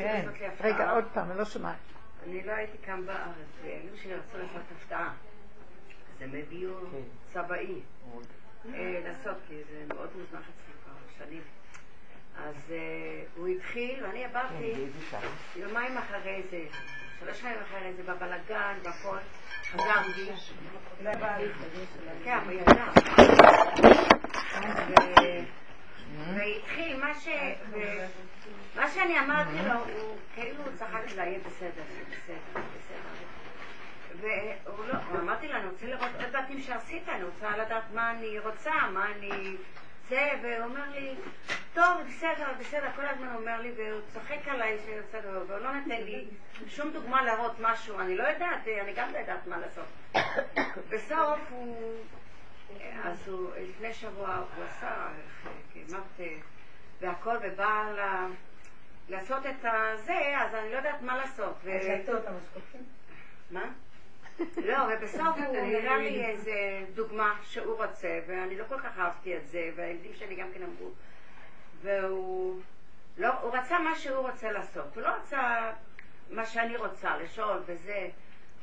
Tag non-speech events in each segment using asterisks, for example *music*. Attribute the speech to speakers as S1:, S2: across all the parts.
S1: כן.
S2: רגע, עוד פעם, אני לא שומעת.
S3: אני לא הייתי כאן בארץ, ואלו שלי רצו לעשות הפתעה. אז הם הביאו
S1: כן.
S3: צבעי אה, לעשות, כי זה מאוד מוזנח אצלי כבר שנים. אז אה, הוא התחיל, ואני
S1: כן,
S3: עברתי
S1: שעה?
S3: יומיים אחרי זה, שלוש ימים אחרי זה, בבלגן, בכל, חזרתי. כן, בילדה. ו- והתחיל מה ש... מה שאני אמרתי לו, הוא כאילו צחק אליי, יהיה בסדר, בסדר, בסדר. והוא לא, לו, אני רוצה לראות את הבתים שעשית, אני רוצה לדעת מה אני רוצה, מה אני... זה, והוא אומר לי, טוב, בסדר, בסדר, כל הזמן אומר לי, והוא צוחק עליי שבסדר, והוא לא נותן לי שום דוגמה להראות משהו, אני לא יודעת, אני גם לא יודעת מה לעשות. בסוף הוא, אז הוא, לפני שבוע הוא עשה כמעט והכל, ובא ל- לעשות את הזה, אז אני לא יודעת מה לעשות. ו- מה? לא, ובסוף הוא נראה לי איזה דוגמה שהוא רוצה, ואני לא כל כך אהבתי את זה, והילדים שלי גם כן אמרו, והוא לא, הוא רצה מה שהוא רוצה לעשות, הוא לא רצה מה שאני רוצה, לשאול וזה,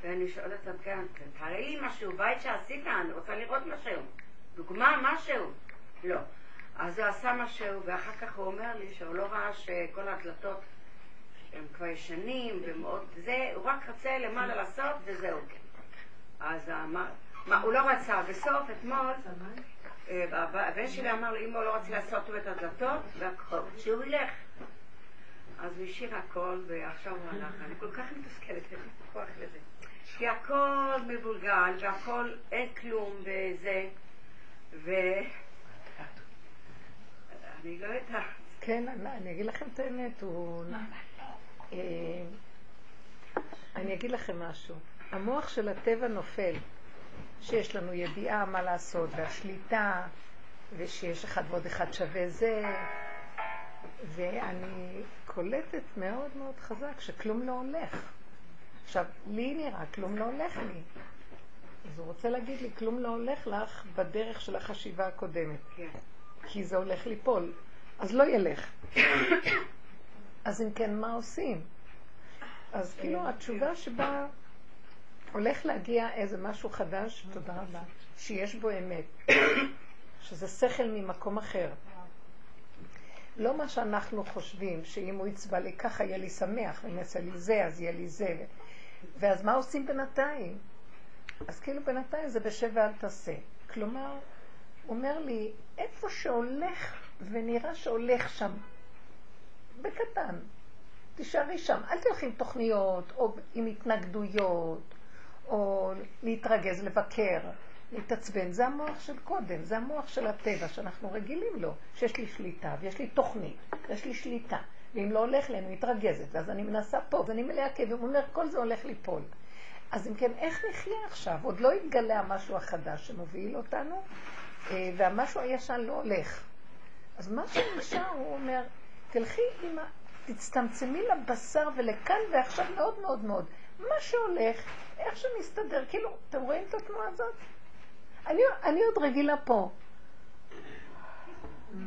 S3: ואני שואלת אותם כאן, תראה לי משהו, בית שעשית, אני רוצה לראות משהו, דוגמה, משהו. לא. אז הוא עשה משהו, ואחר כך הוא אומר לי שהוא לא ראה שכל ההקלטות הם כבר ישנים ומאוד זה, הוא רק רצה למעלה לעשות וזהו. אז אמר, מה, הוא לא רצה, בסוף אתמול, אה, הבן- שלי אמר לי, אמא הוא לא רצה לעשות לו את הדלתות, שהוא ילך. אז הוא השאיר הכל, ועכשיו הוא הלך. אני כל כך מתוסכלת, אין לי כוח לזה. כי הכל מבולגן, והכל, אין כלום וזה, ו... אני לא יודעת.
S2: כן, אני- אני אגיד לכם את האמת, הוא... אה, אני אגיד לכם משהו. המוח של הטבע נופל, שיש לנו ידיעה מה לעשות, והשליטה, ושיש אחד ועוד אחד שווה זה, ואני קולטת מאוד מאוד חזק שכלום לא הולך. עכשיו, לי נראה, כלום לא הולך לי. אז הוא רוצה להגיד לי, כלום לא הולך לך בדרך של החשיבה הקודמת.
S3: כן.
S2: כי זה הולך ליפול. אז לא ילך. אז אם כן, מה עושים? אז כאילו התשובה שבה הולך להגיע איזה משהו חדש, תודה רבה, שיש בו אמת, שזה שכל ממקום אחר. לא מה שאנחנו חושבים, שאם הוא יצבע לי ככה יהיה לי שמח, ואם יעשה לי זה אז יהיה לי זה. ואז מה עושים בינתיים? אז כאילו בינתיים זה בשב ואל תעשה. כלומר, אומר לי, איפה שהולך ונראה שהולך שם, בקטן, תישארי שם. אל תלכי עם תוכניות, או עם התנגדויות, או להתרגז, לבקר, להתעצבן. זה המוח של קודם, זה המוח של הטבע שאנחנו רגילים לו, שיש לי שליטה, ויש לי תוכנית, ויש לי שליטה. ואם לא הולך לי, אני מתרגזת, ואז אני מנסה פה, ואני מלאה כאבים, הוא אומר, כל זה הולך ליפול. אז אם כן, איך נחיה עכשיו? עוד לא התגלה המשהו החדש שמוביל אותנו, והמשהו הישן לא הולך. אז מה שנשאר, הוא אומר, תלכי עם ה... תצטמצמי לבשר ולכאן ועכשיו מאוד מאוד מאוד. מה שהולך, איך שמסתדר, כאילו, אתם רואים את התנועה הזאת? אני, אני עוד רגילה פה.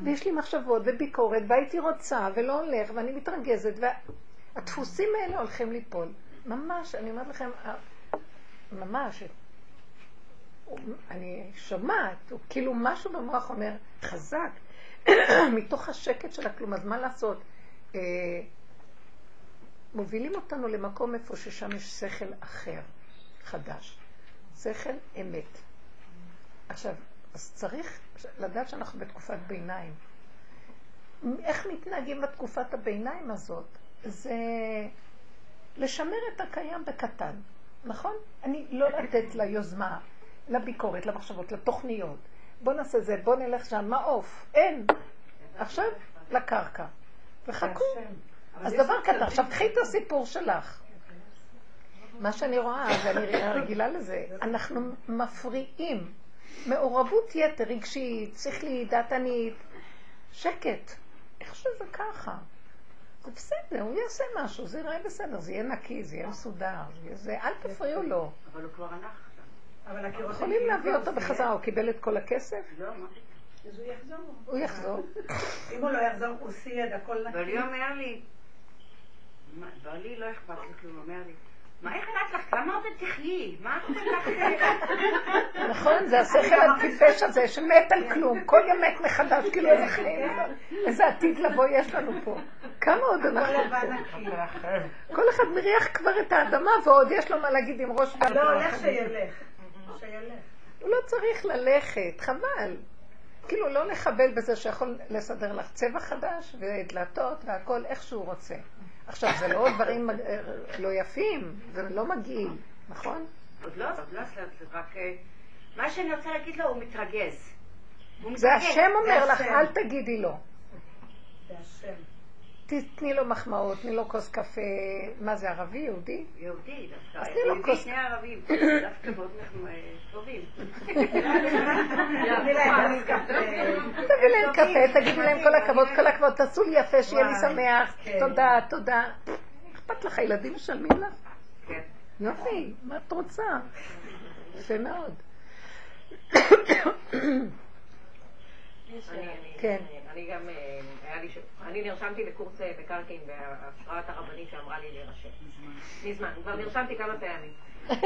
S2: ויש לי מחשבות וביקורת, והייתי רוצה, ולא הולך, ואני מתרגזת, והדפוסים האלה הולכים ליפול. ממש, אני אומרת לכם, ממש, הוא- אני שומעת, הוא כאילו משהו במוח אומר, חזק, *clears throat* מתוך השקט של הכלום, אז מה לעשות? אה, מובילים אותנו למקום איפה ששם יש שכל אחר, חדש. שכל אמת. עכשיו, אז צריך לדעת שאנחנו בתקופת ביניים. איך מתנהגים בתקופת הביניים הזאת? זה לשמר את הקיים בקטן, נכון? אני לא לתת ליוזמה, לביקורת, למחשבות, לתוכניות. בוא נעשה זה, בוא נלך שם, מעוף, אין. עכשיו, לקרקע. וחכו. אז דבר קטן, עכשיו קחי את הסיפור שלך. מה שאני רואה, ואני רגילה לזה, אנחנו מפריעים. מעורבות יתר רגשית, שכלית, דעתנית, שקט. איך שזה ככה? זה בסדר, הוא יעשה משהו, זה יראה בסדר, זה יהיה נקי, זה יהיה מסודר, זה אל תפריעו לו.
S3: אבל הוא כבר הלך
S2: יכולים להביא אותו בחזרה, הוא קיבל את כל הכסף?
S3: לא, מה?
S4: אז הוא יחזור.
S2: הוא יחזור. *laughs*
S4: אם הוא לא יחזור, הוא סייד, הכל נקי.
S3: אבל הוא אומר לי, לי לא אכפת לי כלום, הוא אומר לי, מה אכפת לך? כמה עוד תחיי? מה את כך... *laughs*
S2: נכון, זה השכל הטיפש הזה שמת על כלום, כל יום מת מחדש, כאילו איזה חיים, איזה עתיד לבוא יש לנו פה. כמה עוד אנחנו פה? כל אחד מריח כבר את האדמה ועוד יש לו מה להגיד עם ראש
S1: לא, הולך שילך. שילך.
S2: הוא לא צריך ללכת, חבל. כאילו לא לחבל בזה שיכול לסדר לך צבע חדש ודלתות והכל איך שהוא רוצה. עכשיו, זה לא דברים אה, לא יפים, זה לא מגעיל, נכון?
S3: עוד לא, עוד לא, זה רק... אה, מה שאני רוצה להגיד לו, הוא מתרגז.
S2: זה. השם אומר לך. אל תגידי לו.
S1: זה השם.
S2: תתני לו מחמאות, תני לו כוס קפה, מה זה, ערבי, יהודי?
S3: יהודי דווקא.
S2: אז תני לו כוס.
S3: שני ערבים, *coughs* דווקא מאוד אה, טובים.
S1: תביא להם קפה.
S2: תגידי להם כל הכבוד, כל הכבוד, תעשו לי יפה, שיהיה לי שמח,
S1: כן.
S2: תודה, תודה. אכפת לך, הילדים משלמים לך?
S3: כן.
S2: יופי, מה את רוצה? יפה מאוד.
S4: אני- אני-
S2: כן.
S4: אני גם, אה, היה לי, ש- אני נרשמתי לקורס אה, מקרקעין בהשראת הרבנית שאמרה לי להירשם. מזמן, כבר נרשמתי כמה פעמים.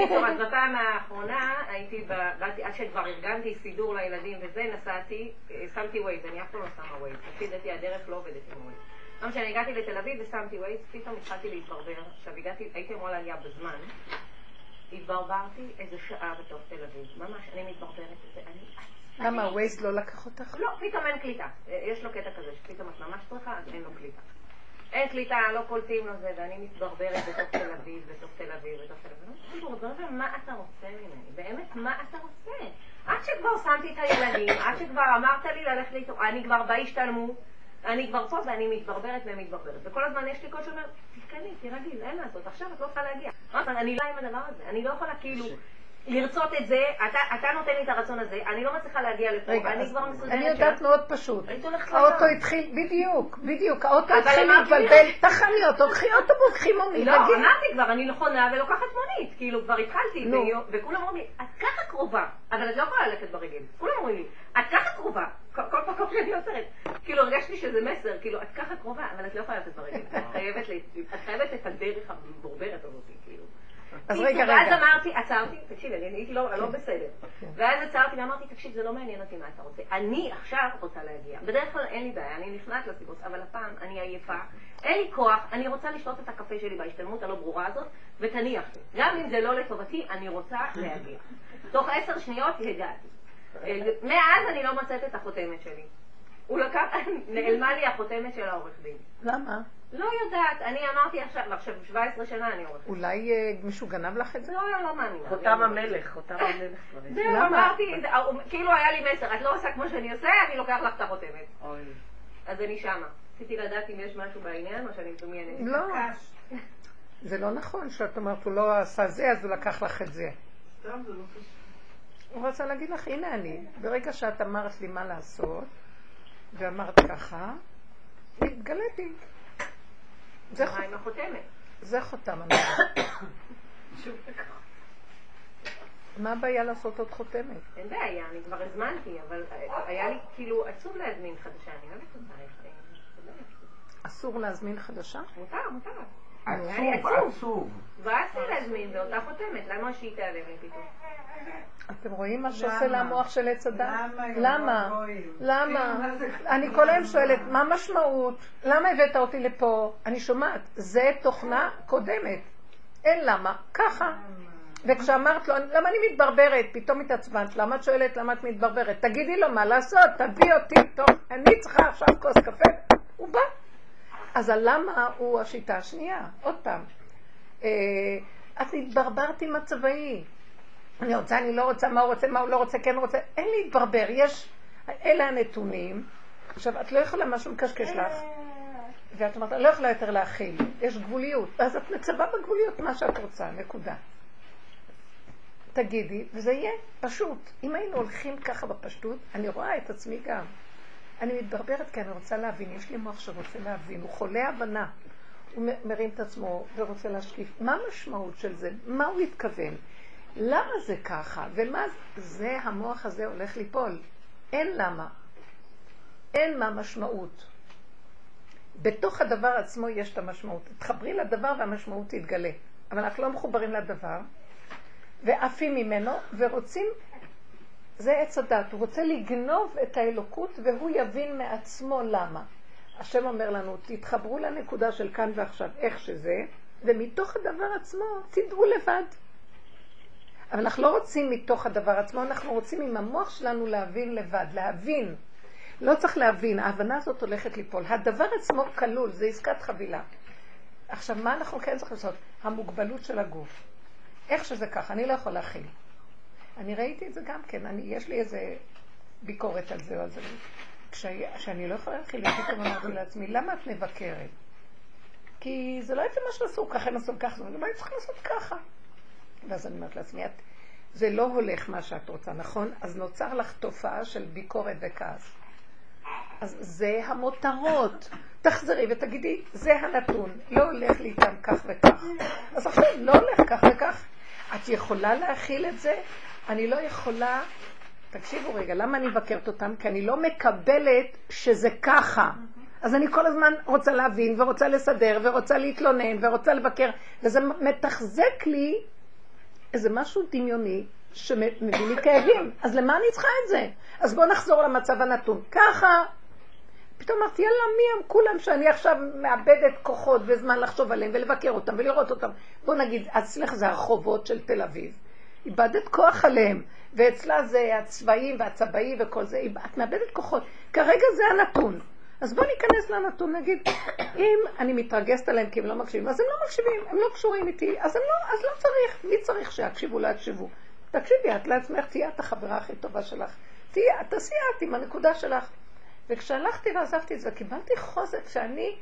S4: טוב, אז בפעם האחרונה הייתי, עד שכבר ארגנתי סידור לילדים וזה, נסעתי, אה, שמתי ווייז, אני אף פעם לא שמה ווייז, לפי דעתי הדרך לא עובדת עם ווייז. לא משנה, הגעתי לתל אביב ושמתי ווייז, פתאום התחלתי להתברבר. עכשיו הגעתי, הייתי אמורה להגיע בזמן. התברברתי איזה שעה בתוך תל אביב, ממש, אני מתברברת, אני...
S2: למה, ווייז לא לקח אותך?
S4: לא, פתאום אין קליטה. יש לו קטע כזה, שפתאום את ממש צריכה, אז אין לו קליטה. אין קליטה, לא קולטים לו זה, ואני מתברברת בתוך תל אביב, בתוך תל אביב, בתוך תל אביב. אני מתברברת, מה אתה רוצה ממני? באמת, מה אתה רוצה? עד שכבר שמתי את הילדים, עד שכבר אמרת לי ללכת להתעורר, אני כבר בהשתלמות, אני כבר פה ואני מתברברת ומתברברת. וכל הזמן יש לי קול שאומר, תתקני, תירגעי, אין לעשות, עכשיו את לא צריכה להגיע. אני לא עם הדבר הזה, אני לא יכולה כאילו... לרצות את זה, אתה, אתה נותן לי את הרצון הזה, אני לא מצליחה להגיע לפה,
S2: רגע,
S4: אני כבר מסודרת
S2: אני. יודעת מאוד פשוט.
S4: היית הולכת
S2: האוטו. התחיל, בדיוק, בדיוק, האוטו התחיל להתבלבל, תחני אותו, קחי אוטובוס, קחי מונית,
S4: לא. אמרתי כבר, אני נכונה ולוקחת מונית, כאילו כבר התחלתי, וכולם אומרים לי, את ככה קרובה, אבל את לא יכולה ללכת ברגל. כולם אומרים לי, את ככה קרובה, כל מקום שאני עוצרת. כאילו הרגשתי שזה מסר, כאילו, את ככה קרובה, אבל את לא יכולה ללכת ברגל. את חייבת ל- את חייבת את הדרך המבורברת הזאת, כאילו.
S2: אז רגע,
S4: ואז
S2: רגע.
S4: אמרתי, עצרתי, תקשיבי, אני הייתי לא לא בסדר.
S2: כן.
S4: ואז עצרתי ואמרתי, תקשיב, זה לא מעניין אותי מה אתה רוצה. אני עכשיו רוצה להגיע. בדרך כלל אין לי בעיה, אני נכנעת לסיבוס, אבל הפעם אני עייפה, אין לי כוח, אני רוצה לשתות את הקפה שלי בהשתלמות הלא ברורה הזאת, ותניח לי. גם אם זה לא לטובתי, אני רוצה להגיע. תוך עשר שניות הגעתי. אה, מאז אני לא מוצאת את החותמת שלי. הוא לקח, *laughs* נעלמה לי החותמת של העורך דין.
S2: למה?
S4: לא יודעת, אני אמרתי עכשיו, עכשיו 17 שנה אני עורכת.
S2: אולי אה, מישהו גנב לך את זה?
S4: לא, לא מאמינה.
S1: חותם המלך, חותם המלך.
S4: זהו? אמרתי, הוא- כאילו היה לי מסר, את לא עושה כמו שאני עושה, אני לוקח לך את החותמת.
S1: אוי.
S4: אז אני שמה. רציתי לדעת אם יש משהו בעניין, או שאני מדומיינת.
S2: לא. *laughs* זה לא נכון שאת אומרת, הוא לא עשה זה, אז הוא לקח לך את זה.
S1: סתם זה לא קשור.
S2: הוא רצה להגיד לך, הנה אני. ברגע שאת אמרת לי מה לעשות, ואמרת ככה, התגליתי. זה,
S4: מה
S2: ח-
S4: עם החותמת?
S2: זה חותם המלך. *coughs* מה הבעיה לעשות עוד חותמת?
S4: אין בעיה, אני כבר הזמנתי, אבל היה לי כאילו עצוב להזמין חדשה, אני אוהבת אותה.
S2: אסור להזמין חדשה?
S4: מותר, מותר.
S5: עצוב,
S4: עצוב. באסתי להזמין באותה חותמת, למה שהיא תיעלם לי פתאום?
S2: אתם רואים מה שעושה? למוח של עץ הדת?
S1: למה?
S2: למה?
S1: זה-
S2: אני כל היום שואלת, מה המשמעות? למה הבאת אותי לפה? אני שומעת, זה תוכנה קודמת. אין למה, ככה. וכשאמרת לו, למה אני מתברברת? פתאום התעצבנת, למה את שואלת למה את מתברברת? תגידי לו מה לעשות, תביא אותי, טוב, אני צריכה עכשיו כוס קפה. הוא בא. אז הלמה הוא השיטה השנייה. עוד פעם, אה, את התברברת עם הצבאי. אני רוצה, אני לא רוצה, מה הוא רוצה, מה הוא לא רוצה, כן רוצה. אין להתברבר, יש, אלה הנתונים. עכשיו, את לא יכולה משהו מקשקש לך, ואת אומרת, אני לא יכולה יותר להכיל, יש גבוליות. אז את מצבה בגבוליות מה שאת רוצה, נקודה. תגידי, וזה יהיה פשוט. אם היינו הולכים ככה בפשטות, אני רואה את עצמי גם. אני מתברברת כי אני רוצה להבין, יש לי מוח שרוצה להבין, הוא חולה הבנה. הוא מרים את עצמו ורוצה להשקיף. מה המשמעות של זה? מה הוא התכוון? למה זה ככה? ומה זה המוח הזה הולך ליפול? אין למה. אין מה משמעות. בתוך הדבר עצמו יש את המשמעות. תחברי לדבר והמשמעות תתגלה. אבל אנחנו לא מחוברים לדבר, ועפים ממנו, ורוצים, זה עץ הדת, הוא רוצה לגנוב את האלוקות והוא יבין מעצמו למה. השם אומר לנו, תתחברו לנקודה של כאן ועכשיו, איך שזה, ומתוך הדבר עצמו תדעו לבד. אבל אנחנו לא רוצים מתוך הדבר עצמו, אנחנו רוצים עם המוח שלנו להבין לבד, להבין. לא צריך להבין, ההבנה הזאת הולכת ליפול. הדבר עצמו כלול, זה עסקת חבילה. עכשיו, מה אנחנו כן צריכים לעשות? המוגבלות של הגוף. איך שזה ככה, אני לא יכול להכיל. אני ראיתי את זה גם כן, אני, יש לי איזה ביקורת על זה או על זה. כשאני לא יכולה להכיל, פתאום אמרתי לעצמי, למה את מבקרת? כי זה לא יפה מה שעשו, ככה הם עשו ככה, למה הם צריכים לעשות ככה? ואז אני אומרת לעצמי, את, זה לא הולך מה שאת רוצה, נכון? אז נוצר לך תופעה של ביקורת וכעס. אז זה המותרות. תחזרי ותגידי, זה הנתון, לא הולך לי איתם כך וכך. אז עכשיו, לא הולך כך וכך. את יכולה להכיל את זה? אני לא יכולה... תקשיבו רגע, למה אני מבקרת אותם? כי אני לא מקבלת שזה ככה. אז אני כל הזמן רוצה להבין ורוצה לסדר ורוצה להתלונן ורוצה לבקר, וזה מתחזק לי איזה משהו דמיוני שמביא לי כאבים. אז למה אני צריכה את זה? אז בואו נחזור למצב הנתון. ככה. פתאום אמרתי, יאללה, מי הם כולם שאני עכשיו מאבדת כוחות וזמן לחשוב עליהם ולבקר אותם ולראות אותם. בואו נגיד, אצלך זה הרחובות של תל אביב. איבדת כוח עליהם, ואצלה זה הצבעים והצבעים וכל זה. את מאבדת כוחות. כרגע זה הנתון. אז בואו ניכנס לנתון, נגיד, אם אני מתרגזת עליהם כי הם לא מקשיבים, אז הם לא מקשיבים, הם לא קשורים איתי, אז, לא, אז לא צריך. מי צריך שיקשיבו, לא יקשיבו? תקשיבי, את לעצמך, תהיה את החברה הכי טובה שלך. תהיה, תעשי את עם הנקודה שלך. וכשהלכתי ועזבתי את זה, קיבלתי חוזק שאני,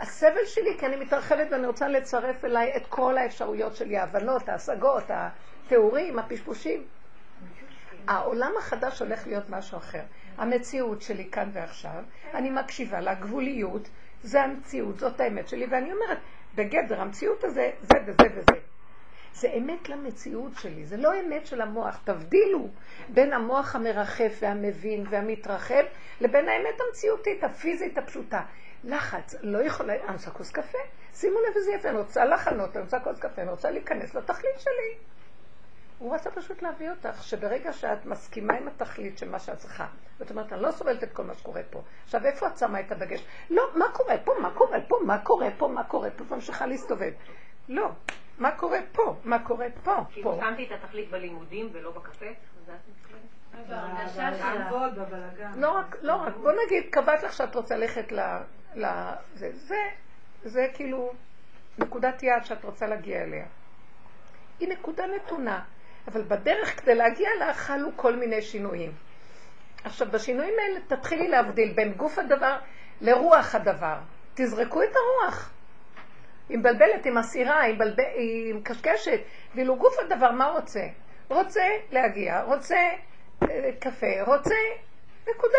S2: הסבל שלי, כי אני מתרחבת ואני רוצה לצרף אליי את כל האפשרויות שלי, ההבנות, ההשגות, התיאורים, הפשפושים. העולם החדש הולך להיות משהו אחר. המציאות שלי כאן ועכשיו, אני מקשיבה לגבוליות, זה המציאות, זאת האמת שלי, ואני אומרת, בגדר המציאות הזה, זה וזה וזה. זה אמת למציאות שלי, זה לא אמת של המוח. תבדילו בין המוח המרחף והמבין והמתרחב לבין האמת המציאותית, הפיזית הפשוטה. לחץ, לא יכולה, אני רוצה כוס קפה? שימו לב איזה יפה, אני רוצה לחנות, אני רוצה כוס קפה, אני רוצה להיכנס לתכלית שלי. הוא רצה פשוט להביא אותך, שברגע שאת מסכימה עם התכלית של מה שאת צריכה, זאת אומרת, אני לא סובלת את כל מה שקורה פה. עכשיו, איפה את שמה את הדגש? לא, מה קורה פה? מה קורה פה? מה קורה פה? מה קורה פה? וממשיכה להסתובב. לא, מה קורה פה? מה קורה פה?
S4: כי
S2: פה.
S4: שמתי את התכלית בלימודים ולא בקפה,
S1: בבלגן.
S2: לא רק, לא רק, בוא נגיד, קבעת לך שאת רוצה ללכת ל... ל זה, זה, זה כאילו נקודת יעד שאת רוצה להגיע אליה. היא נקודה נתונה, אבל בדרך כדי להגיע לה חלו כל מיני שינויים. עכשיו, בשינויים האלה תתחילי להבדיל בין גוף הדבר לרוח הדבר. תזרקו את הרוח. היא מבלבלת, היא מסעירה, היא, מבלבל, היא מקשקשת, ואילו גוף הדבר, מה רוצה? רוצה להגיע, רוצה אה, קפה, רוצה נקודה.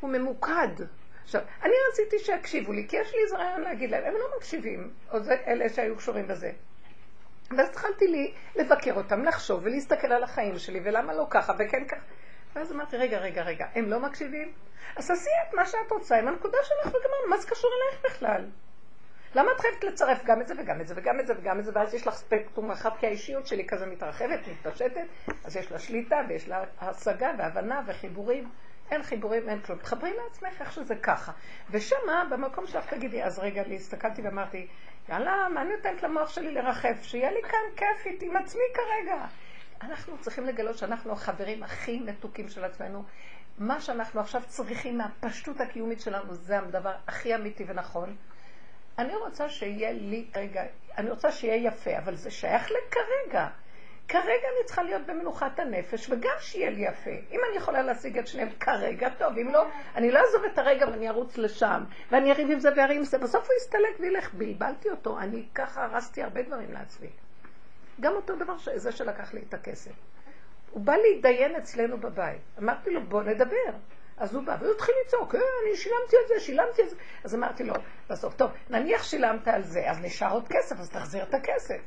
S2: הוא ממוקד. עכשיו, אני רציתי שיקשיבו לי, כי יש לי איזה רעיון להגיד להם, הם לא מקשיבים, או זה אלה שהיו קשורים בזה. ואז התחלתי לי לבקר אותם, לחשוב ולהסתכל על החיים שלי, ולמה לא ככה וכן ככה. ואז אמרתי, רגע, רגע, רגע, הם לא מקשיבים? אז תעשי את מה שאת רוצה עם הנקודה שלך וגמרנו, מה זה קשור אלייך בכלל? למה את חייבת לצרף גם את זה וגם את זה וגם את זה וגם את זה, ואז יש לך ספקטרום רחב, כי האישיות שלי כזה מתרחבת, מתפשטת, אז יש לה שליטה ויש לה השגה והבנה וחיבורים. אין חיבורים, אין כלום. תחברי לעצמך איך שזה ככה. ושמה, במקום שלך תגידי, אז רגע, אני הסתכלתי ואמרתי, יאללה, מה אני נותנת למוח שלי לרחף? שיהיה לי כאן כיפית עם עצמי כרגע. אנחנו צריכים לגלות שאנחנו החברים הכי מתוקים של עצמנו. מה שאנחנו עכשיו צריכים מהפשטות הקיומית שלנו, זה הדבר הכי אמיתי ונכון. אני רוצה שיהיה לי רגע, אני רוצה שיהיה יפה, אבל זה שייך לכרגע. כרגע אני צריכה להיות במנוחת הנפש, וגם שיהיה לי יפה. אם אני יכולה להשיג את שניהם כרגע, טוב, אם לא, אני לא אעזוב את הרגע ואני ארוץ לשם, ואני אריב עם זה ואריב עם זה, בסוף הוא יסתלק וילך. בלבלתי אותו, אני ככה הרסתי הרבה דברים לעצמי. גם אותו דבר זה שלקח לי את הכסף. הוא בא להתדיין אצלנו בבית. אמרתי לו, בוא נדבר. אז הוא בא, והוא התחיל לצעוק, אה, אני שילמתי על זה, שילמתי על זה. אז אמרתי לו, בסוף, טוב, נניח שילמת על זה, אז נשאר עוד כסף, אז תחזיר את הכסף.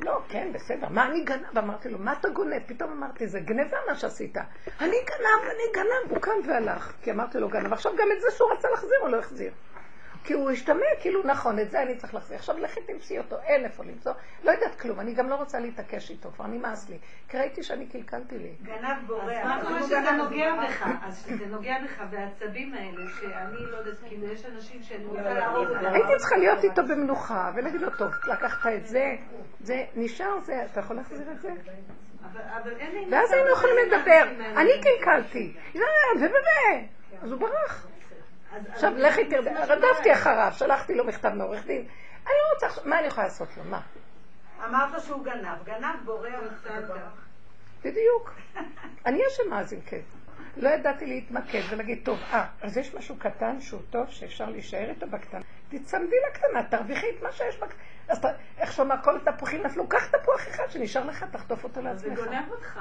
S2: לא, כן, בסדר, מה אני גנב? אמרתי לו, מה אתה גונב? פתאום אמרתי, זה גנבה מה שעשית. אני גנב, אני גנב, הוא קם והלך. כי אמרתי לו, גנב. עכשיו גם את זה שהוא רצה להחזיר, הוא לא החזיר. כי הוא השתמע, כאילו, נכון, את זה אני צריך להחזיר. עכשיו לכי תמצאי אותו, אין איפה למצוא. לא יודעת כלום, אני גם לא רוצה להתעקש איתו, כבר נמאס לי. כי ראיתי שאני קלקלתי לי.
S5: גנב בורח.
S1: מה קורה שזה נוגע. בך? אז שזה נוגע בך, והעצבים האלה, שאני לא יודעת, כאילו, יש אנשים שאני רוצה להרוג אותם.
S2: הייתי צריכה להיות איתו במנוחה, ולהגיד לו, טוב, לקחת את זה, זה נשאר זה, אתה יכול להחזיר את זה? ואז היינו יכולים
S1: מה
S2: לדבר. אני קלקלתי. זה. אז הוא ברח. עכשיו לכי
S1: אז
S2: תרדי,
S1: מה
S2: רדפתי. אחריו, שלחתי לו מכתב מעורך דין. אני לא רוצה, עכשיו- מה אני יכולה לעשות לו? מה?
S5: אמרת שהוא גנב. גנב בורח.
S2: בדיוק. *laughs* אני אשמה אז אם כן. לא ידעתי להתמקד ולהגיד, טוב, אה, אז יש משהו קטן שהוא טוב, שאפשר להישאר איתו בקטנה. תצמדי לקטנה, תרוויחי את מה שיש בקטנה. אז אתה, איך שאומר, כל התפוחים נפלו, קח תפוח אחד שנשאר לך, תחטוף אותו
S1: אז זה
S2: לעצמך.
S1: גונב אותך.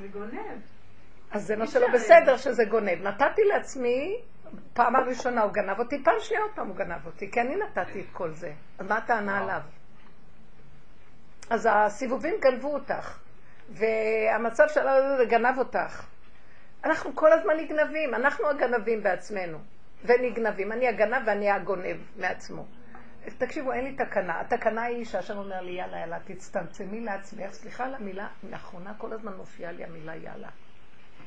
S1: זה גונב.
S2: אז זה לא
S1: אי
S2: שלא בסדר שזה גונב. נתתי לעצמי, פעם הראשונה הוא גנב אותי, פעם שנייה עוד פעם הוא גנב אותי, כי אני נתתי את כל זה. אז מה הטענה עליו? אז הסיבובים גנבו אותך, והמצב שלנו גנב אותך. אנחנו כל הזמן נגנבים, אנחנו הגנבים בעצמנו, ונגנבים. אני הגנב ואני הגונב מעצמו. תקשיבו, אין לי תקנה. התקנה היא שהשם אומר לי, יאללה, יאללה, תצטמצמי לעצמך. סליחה על המילה, לאחרונה כל הזמן מופיעה לי המילה יאללה.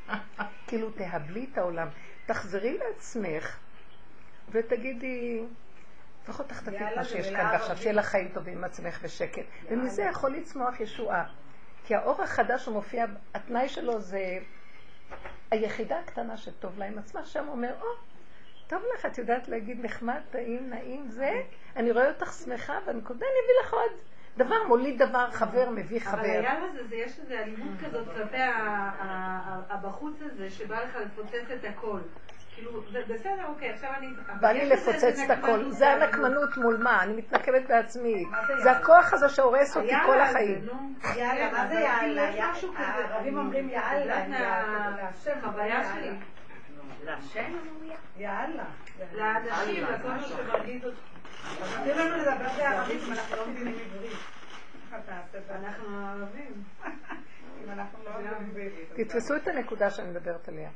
S2: *laughs* כאילו, תהבלי את העולם. תחזרי לעצמך ותגידי, לפחות תחטפי את מה שיש כאן, ועכשיו. שיהיה לך חיים טובים עם עצמך ושקט. ומזה יכול לצמוח ישועה. כי האור החדש שמופיע, התנאי שלו זה היחידה הקטנה שטוב לה עם עצמה, שם אומר, או, טוב לך, את יודעת להגיד נחמד, טעים, נעים, זה, אני רואה אותך שמחה, והנקודה, אני אביא לך עוד דבר, מוליד דבר, חבר מביא
S1: אבל
S2: חבר.
S1: היה לזה, זה- יש איזו אלימות כזאת כלפי הבחוץ הזה, שבא לך לפוצץ את הכל. כאילו, בסדר, אוקיי, עכשיו אני... אבל
S2: בא לי לפוצץ את הכל. זה. הנקמנות מול מה? אני מתנקמת בעצמי.
S5: זה?
S2: הכוח הזה שהורס אותי כל החיים.
S1: נו.
S5: יאללה, מה זה
S1: אבל
S5: יאללה?
S1: יש
S5: יא-
S1: משהו כזה,
S5: הערבים אומרים יאללה, להשם, יאללה.
S1: שלי.
S3: להשם?
S5: יאללה.
S1: לאנשים, לכל מה שמרגיז
S5: תנו לנו לדבר בערבית אם אנחנו לא מבינים עברית.
S1: אנחנו ערבים.
S5: לא בעברית. *laughs* אז
S2: תתפסו את הנקודה שאני מדברת עליה.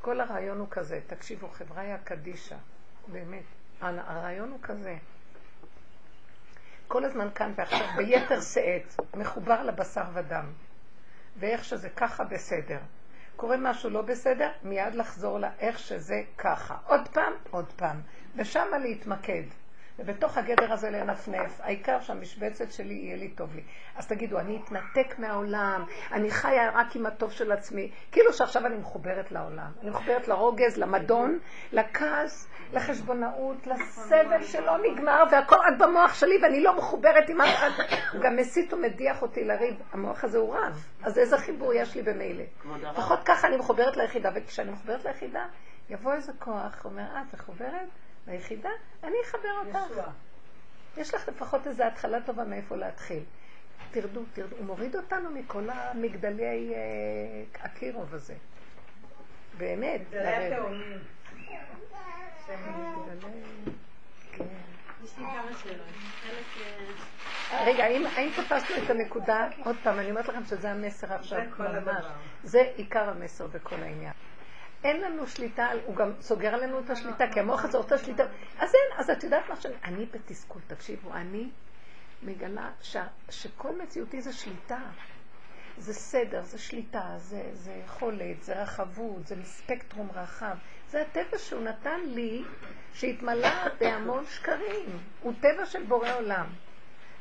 S2: כל הרעיון הוא כזה, תקשיבו, חבריה קדישא, באמת, הרעיון הוא כזה. כל הזמן כאן ועכשיו, ביתר שאת, מחובר לבשר ודם. ואיך שזה ככה בסדר. קורה משהו לא בסדר, מיד לחזור לאיך שזה ככה. עוד פעם, עוד פעם. ושמה להתמקד. ובתוך הגדר הזה לנפנף. העיקר שהמשבצת שלי יהיה לי טוב לי. אז תגידו, אני אתנתק מהעולם, אני חיה רק עם הטוב של עצמי. כאילו שעכשיו אני מחוברת לעולם. אני מחוברת לרוגז, למדון, לכעס, לחשבונאות, לסבל שלא נגמר, והכל רק במוח שלי, ואני לא מחוברת עם אף אחד. הוא גם מסית ומדיח אותי לריב. המוח הזה הוא רב. אז איזה חיבור יש לי במילא? לפחות ככה אני מחוברת ליחידה, וכשאני מחוברת ליחידה, יבוא איזה כוח, אומר, אה, את מחוברת ליחידה? אני אחבר אותך. יש לך לפחות איזו התחלה טובה מאיפה להתחיל. תרדו, תרדו. הוא מוריד אותנו מכל המגדלי אה, הקירוב הזה. באמת. מגדלי- כן.
S4: שאלות. חלק...
S2: רגע, האם, האם תפסנו את הנקודה? עוד פעם, אני אומרת לכם שזה המסר עכשיו,
S5: זה כל
S2: ממש.
S5: הדבר.
S2: זה עיקר המסר בכל העניין. אין לנו שליטה, הוא גם סוגר עלינו את השליטה, כי המוח הזה רוצה שליטה. אז אין, אז את יודעת מה שאני... אני בתסכול, תקשיבו, אני מגלה ש, שכל מציאותי זה שליטה. זה סדר, זה שליטה, זה, זה יכולת, זה רחבות, זה ספקטרום רחב. זה הטבע שהוא נתן לי, שהתמלא בהמון שקרים. הוא טבע של בורא עולם.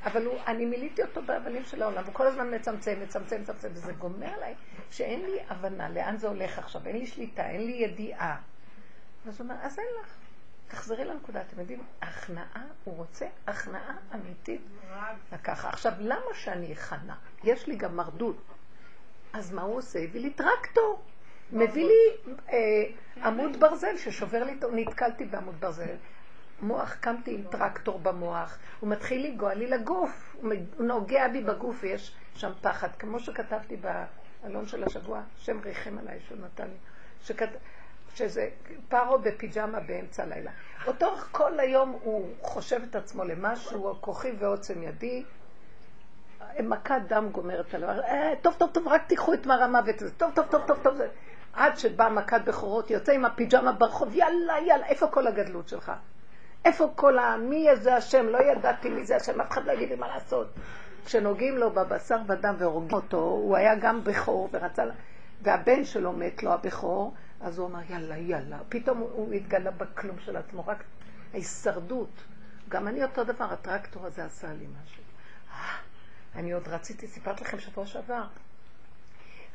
S2: אבל הוא, אני מילאתי אותו באבנים של העולם, הוא כל הזמן מצמצם, מצמצם, מצמצם, וזה גומר עליי שאין לי הבנה לאן זה הולך עכשיו, אין לי שליטה, אין לי ידיעה. אז הוא אומר, אז אין לך. תחזרי לנקודה, אתם יודעים, הכנעה, הוא רוצה הכנעה אמיתית לקחה. עכשיו, למה שאני אכנע? יש לי גם מרדות. אז מה הוא עושה? הביא לי טרקטור. מביא לי אה, עמוד ברזל ששובר לי, נתקלתי בעמוד ברזל. מוח, קמתי עם טרקטור במוח, הוא מתחיל לנגוע לי לגוף, הוא נוגע בי בגוף ויש שם פחד, כמו שכתבתי בעלון של השבוע, שם ריחם עליי שהוא נתן לי, שכת... שזה פרו בפיג'מה באמצע הלילה. אותו כל היום הוא חושב את עצמו למשהו, כוחי ועוצם ידי, מכת דם גומרת עליו, אה, טוב טוב טוב רק תיקחו את מר המוות הזה, טוב טוב טוב טוב טוב, עד שבאה מכת בכורות, יוצא עם הפיג'מה ברחוב, יאללה יאללה, איפה כל הגדלות שלך? איפה כל ה... מי השם? לא ידעתי מי זה השם, אף אחד לא יגיד לי מה לעשות. כשנוגעים לו בבשר ודם והורגים אותו, הוא היה גם בכור ורצה... והבן שלו מת לו הבכור, אז הוא אמר, יאללה, יאללה. פתאום הוא התגלה בכלום של עצמו, רק ההישרדות. גם אני אותו דבר, הטרקטור הזה עשה לי משהו. אה, אני עוד רציתי, סיפרתי לכם שבוע שעבר,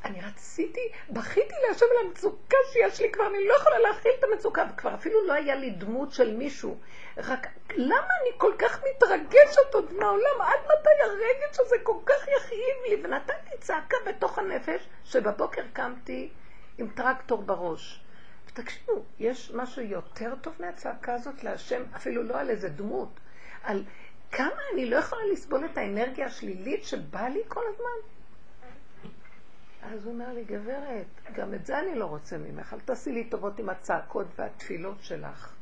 S2: אני רציתי, בכיתי להשם על המצוקה שיש לי כבר, אני לא יכולה להכיל את המצוקה, וכבר אפילו לא היה לי דמות של מישהו. רק למה אני כל כך מתרגשת עוד מהעולם? עד מתי הרגש הזה כל כך יכאיב לי? ונתתי צעקה בתוך הנפש, שבבוקר קמתי עם טרקטור בראש. ותקשיבו, יש משהו יותר טוב מהצעקה הזאת להשם, אפילו לא על איזה דמות, על כמה אני לא יכולה לסבול את האנרגיה השלילית שבאה לי כל הזמן. אז הוא אומר לי, גברת, גם את זה אני לא רוצה ממך, אל תעשי לי טובות עם הצעקות והתפילות שלך.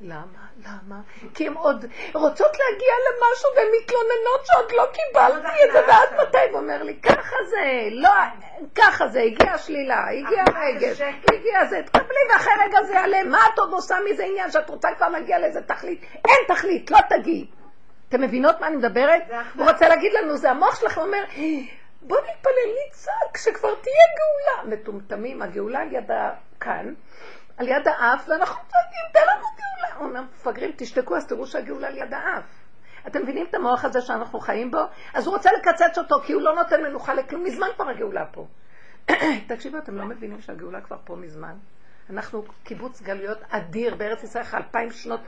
S2: למה? למה? כי הן עוד רוצות להגיע למשהו והן מתלוננות שעוד לא קיבלתי את זה, ואז מתי? הוא אומר לי, ככה זה, לא, ככה זה, הגיעה שלילה, הגיע רגש, הגיע זה, תקבלי ואחרי רגע זה יעלה, מה את עוד עושה מזה עניין שאת רוצה כבר להגיע לאיזה תכלית? אין תכלית, לא תגיעי. אתם מבינות מה אני מדברת? הוא רוצה להגיד לנו, זה המוח שלכם אומר, בוא נתפלל, נצעק, שכבר תהיה גאולה. מטומטמים, הגאולה על יד כאן, על יד האף, ואנחנו צועקים, תן לנו גאולה. אומנם מפגרים, תשתקו, אז תראו שהגאולה על יד האף. אתם מבינים את המוח הזה שאנחנו חיים בו? אז הוא רוצה לקצץ אותו, כי הוא לא נותן מנוחה לכלום. מזמן כבר הגאולה פה. *clears throat* תקשיבו, אתם לא מבינים שהגאולה כבר פה מזמן? אנחנו קיבוץ גלויות אדיר בארץ ישראל, אלפיים שנות...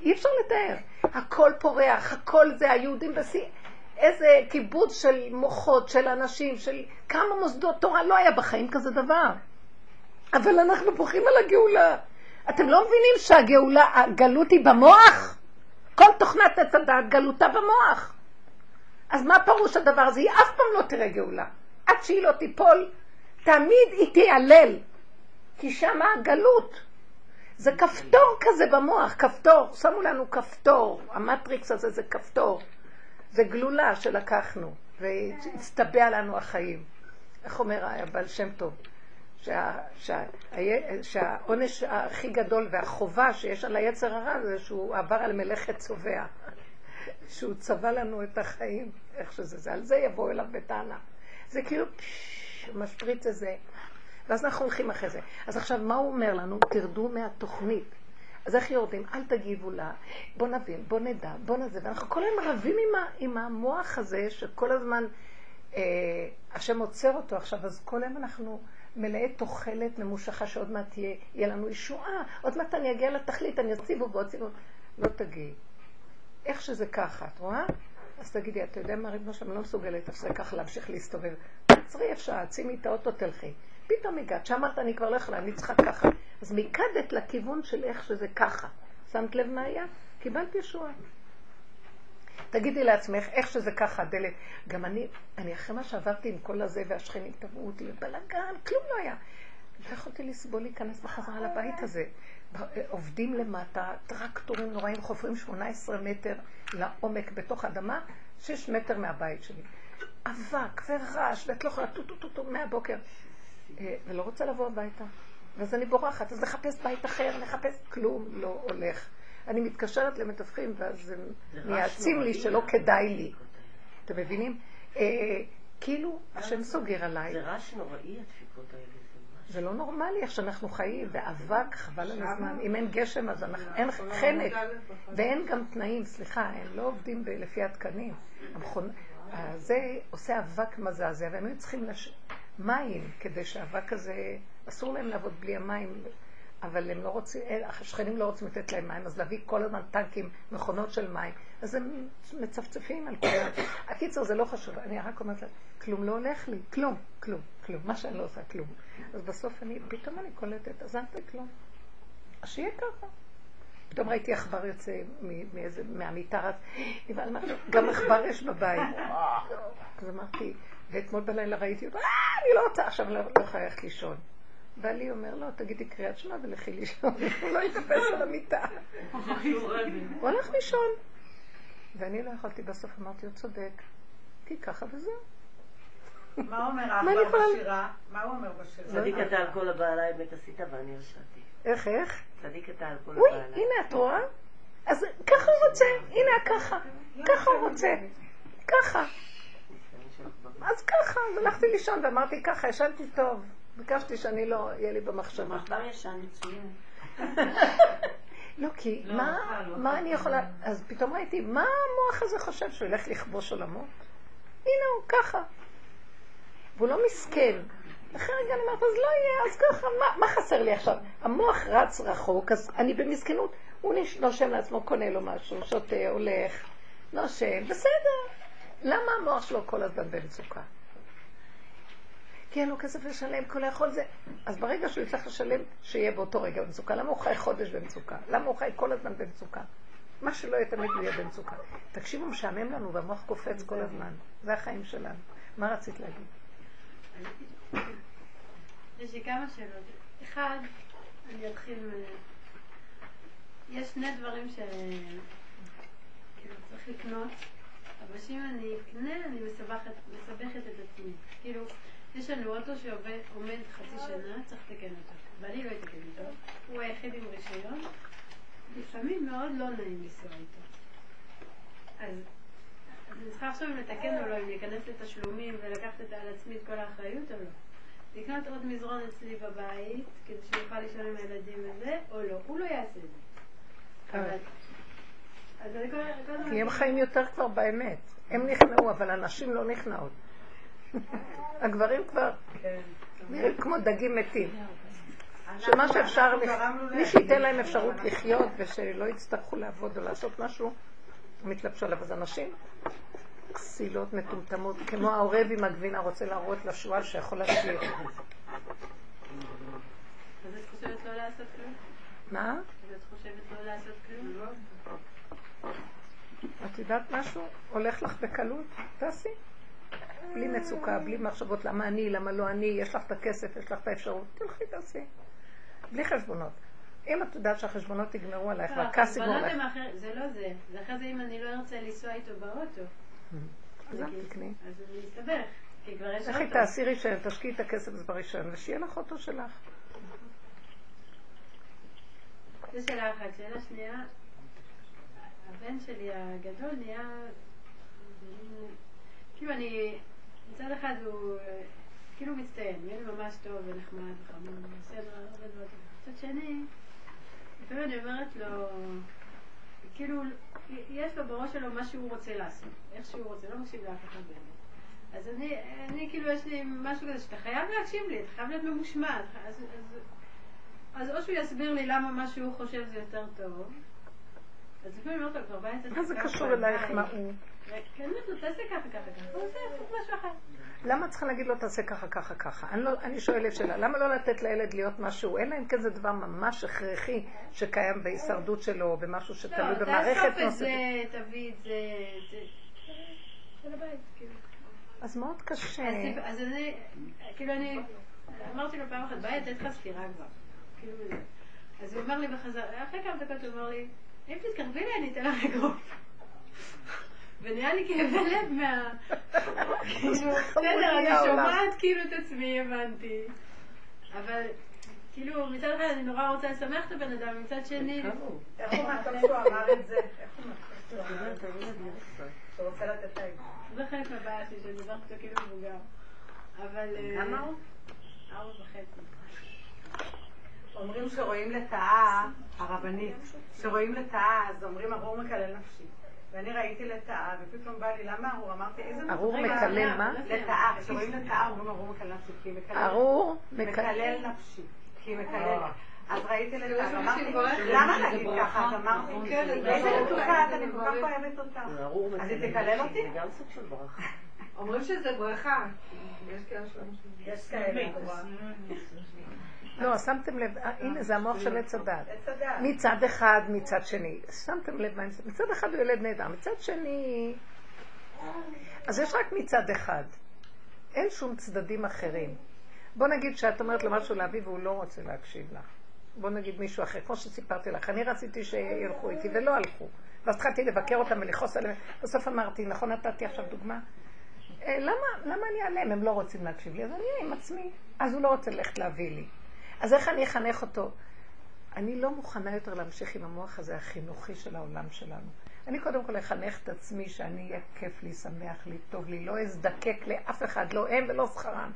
S2: אי אפשר לתאר. הכל פורח, הכל זה, היהודים בשיא. איזה קיבוץ של מוחות, של אנשים, של כמה מוסדות תורה, לא היה בחיים כזה דבר. אבל אנחנו בוכים על הגאולה. אתם לא מבינים שהגאולה, הגלות היא במוח? כל תוכנת עץ הדעת גלותה במוח. אז מה פירוש הדבר הזה? היא אף פעם לא תראה גאולה. עד שהיא לא תיפול, תמיד היא תיעלל. כי שמה הגלות. זה כפתור כזה במוח, כפתור. שמו לנו כפתור. המטריקס הזה זה כפתור. זה גלולה שלקחנו, והצטבע לנו החיים. איך אומר הבעל שם טוב? שה, שה, שהעונש הכי גדול והחובה שיש על היצר הרע זה שהוא עבר על מלאכת צובע. *laughs* שהוא צבע לנו את החיים, איך שזה זה. על זה יבואו אליו בטענה. זה כאילו פשש, משפריץ איזה. ואז אנחנו הולכים אחרי זה. אז עכשיו, מה הוא אומר לנו? תרדו מהתוכנית. אז איך יורדים? אל תגיבו לה, בוא נבין, בוא נדע, בוא נזה. ואנחנו כל היום רבים עם, ה, עם המוח הזה, שכל הזמן אה, השם עוצר אותו עכשיו, אז כל היום אנחנו מלאי תוחלת ממושכה שעוד מעט תהיה, יהיה לנו ישועה, עוד מעט אני אגיע לתכלית, אני אציבו ועוד ציבו. לא תגיעי. איך שזה ככה, את רואה? אז תגידי, אתה יודע מה, ריבונו אני לא מסוגלת עכשיו ככה להמשיך להסתובב. עצרי איפה, שימי את האוטו, תלכי. פתאום הגעת, שאמרת, אני כבר לא יכולה, אני צריכה ככה. אז מיקדת לכיוון של איך שזה ככה. שמת לב מה היה? קיבלת ישועה. תגידי לעצמך, איך שזה ככה, הדלת. גם אני, אני אחרי מה שעברתי עם כל הזה, והשכנים תבעו אותי, ובלאגן, כלום לא היה. לא יכולתי לסבול להיכנס בחזרה לבית הזה. עובדים למטה, טרקטורים נוראים, חופרים 18 מטר לעומק בתוך אדמה, 6 מטר מהבית שלי. אבק ורעש, ואת לא יכולה טו-טו-טו מהבוקר. אה, ולא רוצה לבוא הביתה. ואז אני בורחת, אז נחפש בית אחר, נחפש, כלום לא הולך. אני מתקשרת למתווכים, ואז הם מייעצים לי שלא כדאי לי. אתם מבינים? אה, כאילו, השם סוגר עליי.
S3: זה רעש נוראי, הדפיקות האלה.
S2: זה לא נורמלי איך שאנחנו חיים, באבק, חבל על הזמן. אם אין גשם, אז אין חנק. ואין גם תנאים, סליחה, הם לא עובדים לפי התקנים. זה עושה אבק מזעזע, והם היו צריכים מים, כדי שהאבק הזה, אסור להם לעבוד בלי המים, אבל הם לא רוצים, השכנים לא רוצים לתת להם מים, אז להביא כל הזמן טנקים, מכונות של מים, אז הם מצפצפים על כולם. הקיצר, זה לא חשוב, אני רק אומרת לה, כלום לא הולך לי, כלום, כלום, כלום, מה שאני לא עושה, כלום. אז בסוף אני, פתאום אני קולטת, אז אל תכלום. אז שיהיה ככה. פתאום ראיתי עכבר יוצא מהמיטה, גם עכבר יש בבית. אז אמרתי, ואתמול בלילה ראיתי אותו, אה, אני לא רוצה, עכשיו לא יכולה ללכת לישון. בעלי אומר, לא, תגידי קריאת שמע ולכי לישון, *laughs* הוא לא יתאפס על המיטה. הוא הלך לישון. ואני לא יכולתי בסוף, אמרתי, הוא צודק, כי ככה וזהו.
S5: מה אומר
S2: מה אני
S5: האחבר
S2: יכולה-
S5: בשירה? מה הוא אומר בשירה?
S6: צדיק אתה על כל הבעלה אמת עשית ואני הרשעתי.
S2: איך, איך?
S6: צדיק אתה על כל
S2: אוי. הנה את רואה? אז ככה הוא רוצה, הנה ככה, ככה הוא רוצה, ככה. אז ככה, אז הלכתי לישון ואמרתי ככה, ישנתי טוב. ביקשתי שאני לא, יהיה לי במחשבה.
S3: כבר ישן מצוין. *laughs*
S2: לא, כי מה, מה אני יכולה, אז פתאום ראיתי, מה המוח הזה חושב, שהוא ילך לכבוש עולמות? הנה הוא, ככה. והוא לא מסכן. אחרי רגע אני אומרת, אז לא יהיה, אז ככה, מה, מה חסר לי עכשיו? המוח רץ רחוק, אז אני במסכנות. הוא נושם לעצמו, קונה לו משהו, שותה, הולך, נושם, בסדר. למה המוח שלו כל הזמן במצוקה? כי אין לו כסף לשלם, כל היכול זה. אז ברגע שהוא יצטרך לשלם, שיהיה באותו רגע במצוקה. למה הוא חי חודש במצוקה? למה הוא חי כל הזמן במצוקה? מה שלא יהיה תמיד הוא יהיה במצוקה. תקשיבו, משעמם לנו והמוח קופץ כל הזמן. זה החיים שלנו. מה רצית להגיד?
S7: יש לי כמה שאלות. אחד, אני אתחיל מ... יש שני דברים ש... כאילו צריך לקנות, אבל שאם אני אקנה, אני מסבכת, מסבכת את עצמי. כאילו, יש לנו אוטו שעומד חצי שנה, צריך לתקן אותו. ואני לא אתקן אותו, הוא היחיד עם רישיון. לפעמים מאוד לא נעים לנסוע איתו. אז, אני צריכה עכשיו אם לתקן או לא, אם להיכנס לתשלומים ולקחת את- על עצמי את כל האחריות או לא. לקנות עוד מזרון אצלי בבית, כדי שהוא יוכל לישון עם הילדים וזה, או לא. הוא לא יעשה את זה. אבל... אז אני כל כל הזמן...
S2: כי הם חיים יותר כבר באמת. הם נכנעו, אבל הנשים לא נכנעות. *laughs* הגברים כבר נראים כמו דגים מתים. שמה שאפשר. מי שייתן להם אפשרות לחיות ושלא יצטרכו לעבוד או לעשות משהו, הם יתלבשו עליו. אז אנשים כסילות מטומטמות, כמו העורב עם הגבינה רוצה להראות לשועל שיכול להשאיר. *coughs*
S7: אז את חושבת לא לעשות כלום?
S2: מה?
S7: אז את חושבת לא לעשות כלום?
S2: את יודעת משהו? הולך לך בקלות? תעשי. בלי מצוקה, בלי מחשבות למה אני, למה לא אני, יש לך את הכסף, יש לך את האפשרות, תלכי תעשי. בלי חשבונות. אם את יודעת שהחשבונות יגמרו עלייך
S7: לא,
S2: והכעס יגמור
S7: החשבונות
S2: עלייך,
S7: זה לא זה. זה אחרי זה אם אני לא ארצה לנסוע איתו באוטו.
S2: אז אל תקני.
S7: אז אני אסתבך. כי כבר יש
S2: לכי. תעשי רישיון, תשקיעי את הכסף הזה ברישיון, ושיהיה לך אוטו שלך.
S7: זו שאלה אחת. שאלה שנייה, הבן שלי הגדול נהיה... כאילו אני, מצד אחד הוא כאילו מצטיין, ילד ממש טוב ונחמד וחמוד, בסדר, הרבה דברים. מצד שני, לפעמים אני אומרת לו, כאילו, יש לו בראש שלו מה שהוא רוצה לעשות, איך שהוא רוצה, לא מקשיב לאף אחד באמת. אז אני, אני כאילו, יש לי משהו כזה שאתה חייב להקשיב לי, אתה חייב להיות ממושמע. אז, אז, אז או שהוא יסביר לי למה מה שהוא חושב זה יותר טוב, אז לפעמים אומרת לו, כבר בא את
S2: מה זה קשור אלייך מה הוא?
S7: כן, תעשה ככה, ככה, ככה. הוא עושה משהו אחר.
S2: למה צריכה להגיד לו תעשה ככה, ככה, ככה? אני, לא, אני שואלת שאלה, למה לא לתת לילד להיות משהו, אלא אם כן זה דבר ממש הכרחי שקיים בהישרדות שלו, או במשהו שתלוי
S7: לא,
S2: במערכת
S7: תאסוף את
S2: נוספת.
S7: זה, תביא את זה, זה... של הבית, כאילו.
S2: אז מאוד קשה.
S7: אז אני, כאילו אני, אמרתי לו פעם אחת, ביי, לתת לך סטירה כבר. כאילו. אז הוא אמר לי בחזרה, אחרי כמה דקות הוא אמר לי, אם תתקרבי לי אני אתן לך אגרוף. ונהיה לי כאבי לב מה... *laughs* כאילו, בסדר, אני. שומעת כאילו את עצמי, הבנתי. אבל, כאילו, מצד אחד אני נורא רוצה לשמח את הבן אדם, מצד שני...
S5: איך הוא מהטוב שהוא אמר את זה? איך הוא מהטוב שהוא אמר את זה? שהוא רוצה לתת האגרוף.
S7: זה חלק מהבעיה שלי, שאני מדברת אותו כאילו מבוגר. אבל... אה,
S3: כמה הוא?
S7: ארבע וחצי.
S5: אומרים שרואים לטאה, הרבנית, שרואים לטאה, אז אומרים ארור מקלל נפשי. ואני ראיתי לטאה, ופתאום בא לי, למה ארור? אמרתי, איזה...
S2: ארור מקלל מה?
S5: לטאה, כשרואים לטאה אומרים ארור מקלל נפשי.
S2: ארור מקלל.
S5: מקלל נפשי, כי היא מקללת. אז ראיתי ואמרתי,
S1: משהו מבורך.
S5: למה להגיד ככה? אז אמרתי,
S1: כן, זה
S5: איזה. מתוקה את, אני כל כך אוהבת אותך.
S6: ארור
S5: אז היא תקלל אותי?
S6: זה גם סוג של ברכה.
S1: אומרים שזה ברכה. יש כאלה.
S2: לא, שמתם לב, אה, הנה זה המוח של עץ הדת. מצד אחד, מצד שני. שמתם לב מה? מצד אחד הוא ילד נהדר, מצד שני... אז יש רק מצד אחד. אין שום צדדים אחרים. בוא נגיד שאת אומרת לו משהו להביא והוא לא רוצה להקשיב לך. בוא נגיד מישהו אחר, כמו שסיפרתי לך, אני רציתי שילכו איתי ולא הלכו. ואז התחלתי לבקר אותם ולכעוס עליהם. בסוף אמרתי, נכון נתתי עכשיו דוגמה? אה, למה, למה אני אעלם? הם לא רוצים להקשיב לי, אז אני אהיה עם עצמי. אז הוא לא רוצה ללכת להביא לי. אז איך אני אחנך אותו? אני לא מוכנה יותר להמשיך עם המוח הזה החינוכי של העולם שלנו. אני קודם כל אחנך את עצמי שאני אהיה כיף לי, שמח לי, טוב לי, לא אזדקק לאף אחד, לא הם ולא שכרם.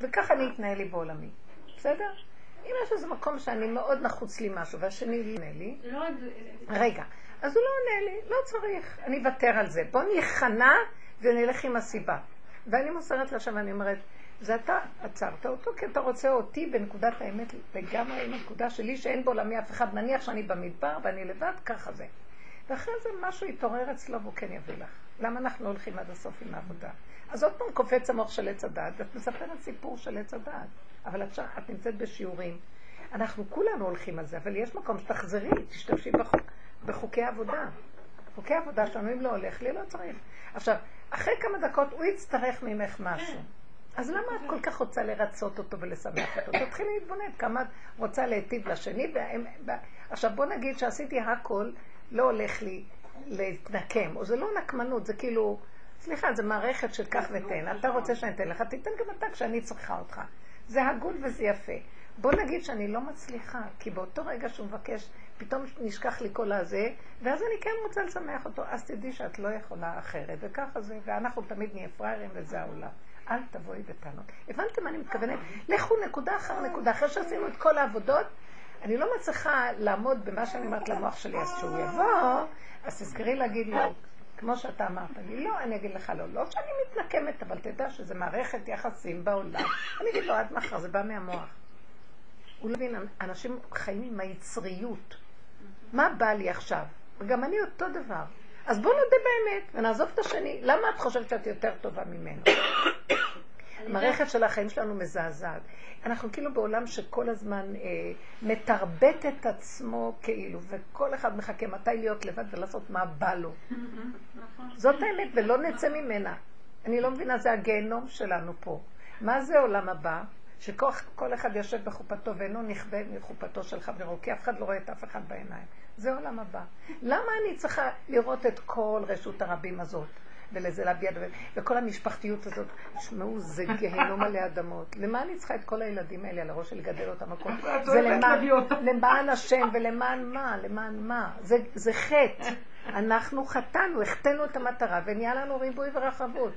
S2: וככה אני אתנהל לי בעולמי. בסדר? אם יש איזה מקום שאני מאוד נחוץ לי משהו, והשני לא עונה לי,
S7: לא.
S2: רגע, אז הוא לא עונה לי, לא צריך, אני אוותר על זה. בוא ניכנע ונלך עם הסיבה. ואני מוסרת לה שם, אני אומרת, זה אתה עצרת אותו, כי אתה רוצה אותי בנקודת האמת לגמרי עם הנקודה שלי, שאין בעולמי אף אחד. נניח שאני במדבר ואני לבד, ככה זה. ואחרי זה משהו יתעורר אצלו והוא כן יביא לך. למה אנחנו הולכים עד הסוף עם העבודה? אז עוד פעם קופץ המוח של עץ הדעת, ואת מספרת סיפור של עץ הדעת. אבל את, שם- את נמצאת בשיעורים. אנחנו כולנו הולכים על זה, אבל יש מקום שתחזרי, תשתמשי בחוק, בחוקי עבודה. חוקי עבודה שלנו, אם לא הולך לי, לא צריך. עכשיו, אחרי כמה דקות הוא יצטרך ממך משהו. אז למה את כל כך רוצה לרצות אותו ולשמח אותו? תתחילי להתבונן כמה את רוצה להיטיב לשני. והם- עכשיו בוא נגיד שעשיתי הכל, לא הולך לי להתנקם, או זה לא נקמנות, זה כאילו, סליחה, זה מערכת של קח ותן. אתה רוצה שאני אתן לך, תיתן גם אתה כשאני צריכה אותך. זה הגון וזה יפה. בוא נגיד שאני לא מצליחה, כי באותו רגע שהוא מבקש, פתאום נשכח לי כל הזה, ואז אני כן רוצה לשמח אותו. אז תדעי שאת לא יכולה אחרת, וככה זה, ואנחנו תמיד נהיה פראיירים וזה העולם. אל תבואי בטענות. הבנתם מה אני מתכוונת? לכו נקודה אחר נקודה. אחרי שעשינו את כל העבודות, אני לא מצליחה לעמוד במה שאני אומרת למוח שלי, אז כשהוא יבוא, אז תזכרי להגיד לו, כמו שאתה אמרת לי, לא, אני אגיד לך לא. לא שאני מתנקמת, אבל תדע שזה מערכת יחסים בעולם. אני אגיד לו, עד מחר, זה בא מהמוח. הוא לא מבין, אנשים חיים עם היצריות. מה בא לי עכשיו? וגם אני אותו דבר. אז בוא נודה באמת ונעזוב את השני. למה את חושבת שאת יותר טובה ממנו? המערכת של החיים שלנו מזעזעת. אנחנו כאילו בעולם שכל הזמן אה, מתרבט את עצמו כאילו, וכל אחד מחכה מתי להיות לבד ולעשות מה בא לו. זאת האמת, ולא נצא ממנה. אני לא מבינה, זה הגיהנום שלנו פה. מה זה עולם הבא? שכל כל אחד יושב בחופתו ואינו נכווה מחופתו של חברו, כי אף אחד לא רואה את אף אחד בעיניים. זה עולם הבא. למה אני צריכה לראות את כל רשות הרבים הזאת? ולזה להביע וכל המשפחתיות הזאת, תשמעו, זה גיהנום עלי אדמות. למה אני צריכה את כל הילדים האלה על הראש לגדל אותם הכל? זה למען, למען השם ולמען מה? למען מה? זה, זה חטא. אנחנו חטאנו, החטאנו את המטרה ונהיה לנו ריבוי ורחבות.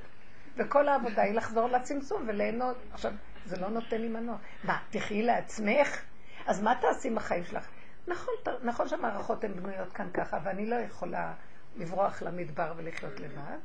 S2: וכל העבודה היא לחזור לצמצום וליהנות. עכשיו, זה לא נותן לי מנוע. מה, תחי לעצמך? אז מה תעשי עם החיים שלך? נכון, נכון שהמערכות הן בנויות כאן ככה, ואני לא יכולה לברוח למדבר ולחיות לבד,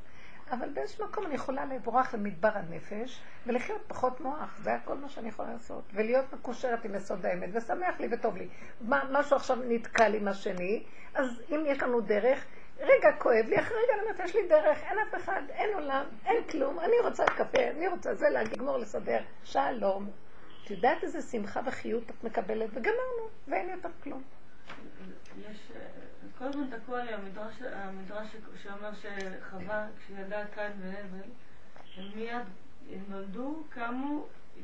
S2: אבל באיזשהו מקום אני יכולה לברוח למדבר הנפש ולחיות פחות מוח, זה הכל מה שאני יכולה לעשות. ולהיות מקושרת עם יסוד האמת, ושמח לי וטוב לי. מה, משהו עכשיו נתקע לי עם השני, אז אם יש לנו דרך, רגע כואב לי, אחרי רגע אני אומרת, יש לי דרך, אין אף אחד, אין עולם, אין כלום, אני רוצה קפה, אני רוצה זה, לגמור לסדר, שלום. את יודעת איזה שמחה וחיות את מקבלת, וגמרנו, ואין יותר כלום.
S8: יש, אה, כל הזמן תקוע לי המדרש, המדרש ש- שאומר שחווה, כשהיא ילדה קין והבל, הם מיד נולדו, קמו אה,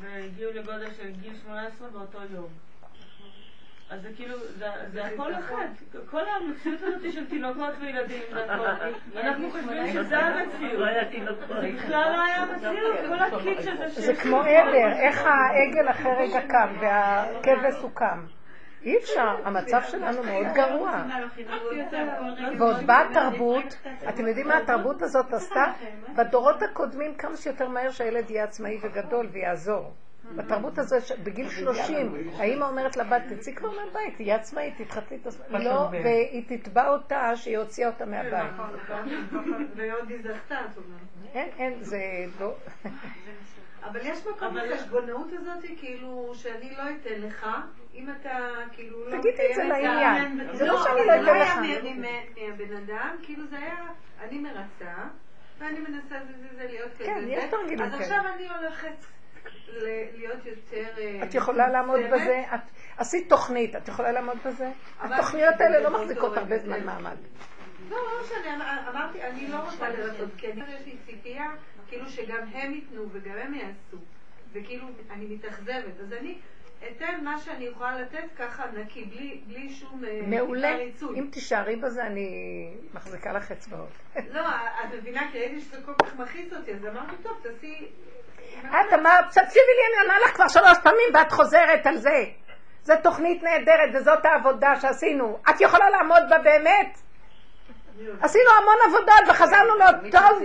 S8: והגיעו לגודל של גיל 18 באותו יום. אז זה כאילו, זה, זה הכל אחד. כל המציאות הזאת של תינוקות וילדים. *laughs* אנחנו חושבים שזה המציאות.
S6: לא.
S8: זה בכלל לא היה מציאות, כל הקיץ' הזה
S2: זה כמו עדר, איך העגל אחרי רגע קם והכבש הוא קם. אי אפשר, המצב שלנו מאוד גרוע. ועוד באה תרבות, אתם יודעים מה התרבות הזאת עשתה? בדורות הקודמים כמה שיותר מהר שהילד יהיה עצמאי וגדול ויעזור. בתרבות ש- בגיל 30, האימא אומרת לבת, תצאי כבר מהבית, תהיה עצמאית, תתחתני את עצמך. לא, והיא תתבע אותה שהיא הוציאה אותה מהבית.
S1: נכון, נכון. ועוד היא זכתה, את אומרת.
S2: אין, אין, זה לא...
S1: אבל יש מקום לחשבונאות הזאת, כאילו, שאני לא אתן לך, אם אתה, כאילו, לא...
S2: תגידי את זה לעניין. זה לא שאני לא
S1: זה
S2: אתן
S1: היה
S2: לך.
S1: מ- מ- מהבן אדם, כאילו זה היה, אני מרצה, ואני מנסה זה זה זה להיות כזה.
S2: כן,
S1: זה.
S2: יש תרגילים
S1: אז
S2: כאלה.
S1: עכשיו אני הולכת להיות יותר... אה,
S2: את יכולה לעמוד. בזה? את עשית תוכנית, את יכולה לעמוד בזה? התוכניות האלה לא מחזיקות הרבה זמן. מעמד.
S1: לא, לא משנה, אמ- אמרתי, אני לא רוצה לרצות, כי אני יש לי ציפייה, כאילו שגם הם ייתנו וגם הם יעשו, וכאילו, אני מתאכזבת, אז אני אתן מה שאני יכולה לתת ככה נקי, בלי, בלי שום אה,
S2: מעולה.
S1: ניצול.
S2: אם תישארי בזה, אני מחזיקה לך אצבעות.
S1: לא, את מבינה, כי ראיתי שזה כל כך מכעיס אותי, אז אמרתי, טוב, תעשי...
S2: את אמרת, תקשיבי לי, אני עונה לך כבר שלוש פעמים ואת חוזרת על זה. זו תוכנית נהדרת וזאת העבודה שעשינו. את יכולה לעמוד בה באמת? עשינו המון עבודות וחזרנו מאוד טוב.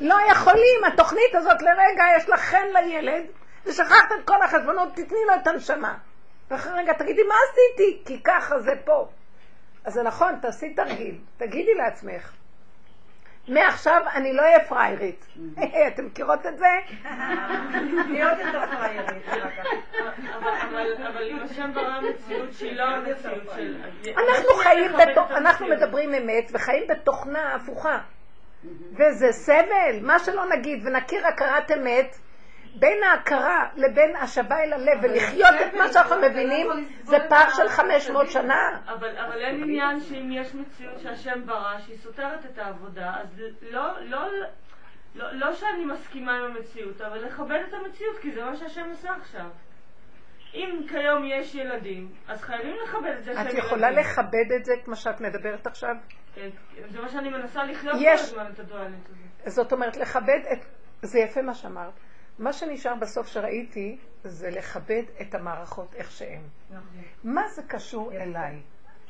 S2: לא יכולים, התוכנית הזאת לרגע יש לה חן לילד, ושכחת את כל החשבונות, תתני לו את הנשמה. ואחרי רגע תגידי, מה עשיתי? כי ככה זה פה. אז זה נכון, תעשי תרגיל, תגידי לעצמך. מעכשיו אני לא אהיה פריירית. *laughs* אתם מכירות את זה?
S5: את הפריירית. אחר כך.
S8: אבל- אם השם ברא מציאות שהיא לא המציאות של...
S2: אנחנו חיים, אנחנו מדברים אמת וחיים בתוכנה הפוכה. וזה סבל, מה שלא נגיד, ונכיר הכרת אמת, בין ההכרה לבין השבה אל הלב ולחיות את מה שאנחנו מבינים, זה פער של 500 שנה.
S8: אבל, אין עניין שאם יש מציאות שהשם ברא, שהיא סותרת את העבודה, אז לא, לא, לא, לא שאני מסכימה עם המציאות, אבל לכבד את המציאות, כי זה מה שהשם עושה עכשיו. אם כיום יש ילדים, אז חייבים לכבד את זה שהם
S2: את
S8: ילדים.
S2: יכולה לכבד את זה כמו שאת מדברת עכשיו?
S8: כן, זה מה שאני מנסה לחיות כל הזמן, את הדואלית הזאת.
S2: זאת אומרת, לכבד את... זה יפה מה שאמרת. מה שנשאר בסוף שראיתי, זה לכבד את המערכות איך שהן. מה זה קשור אליי?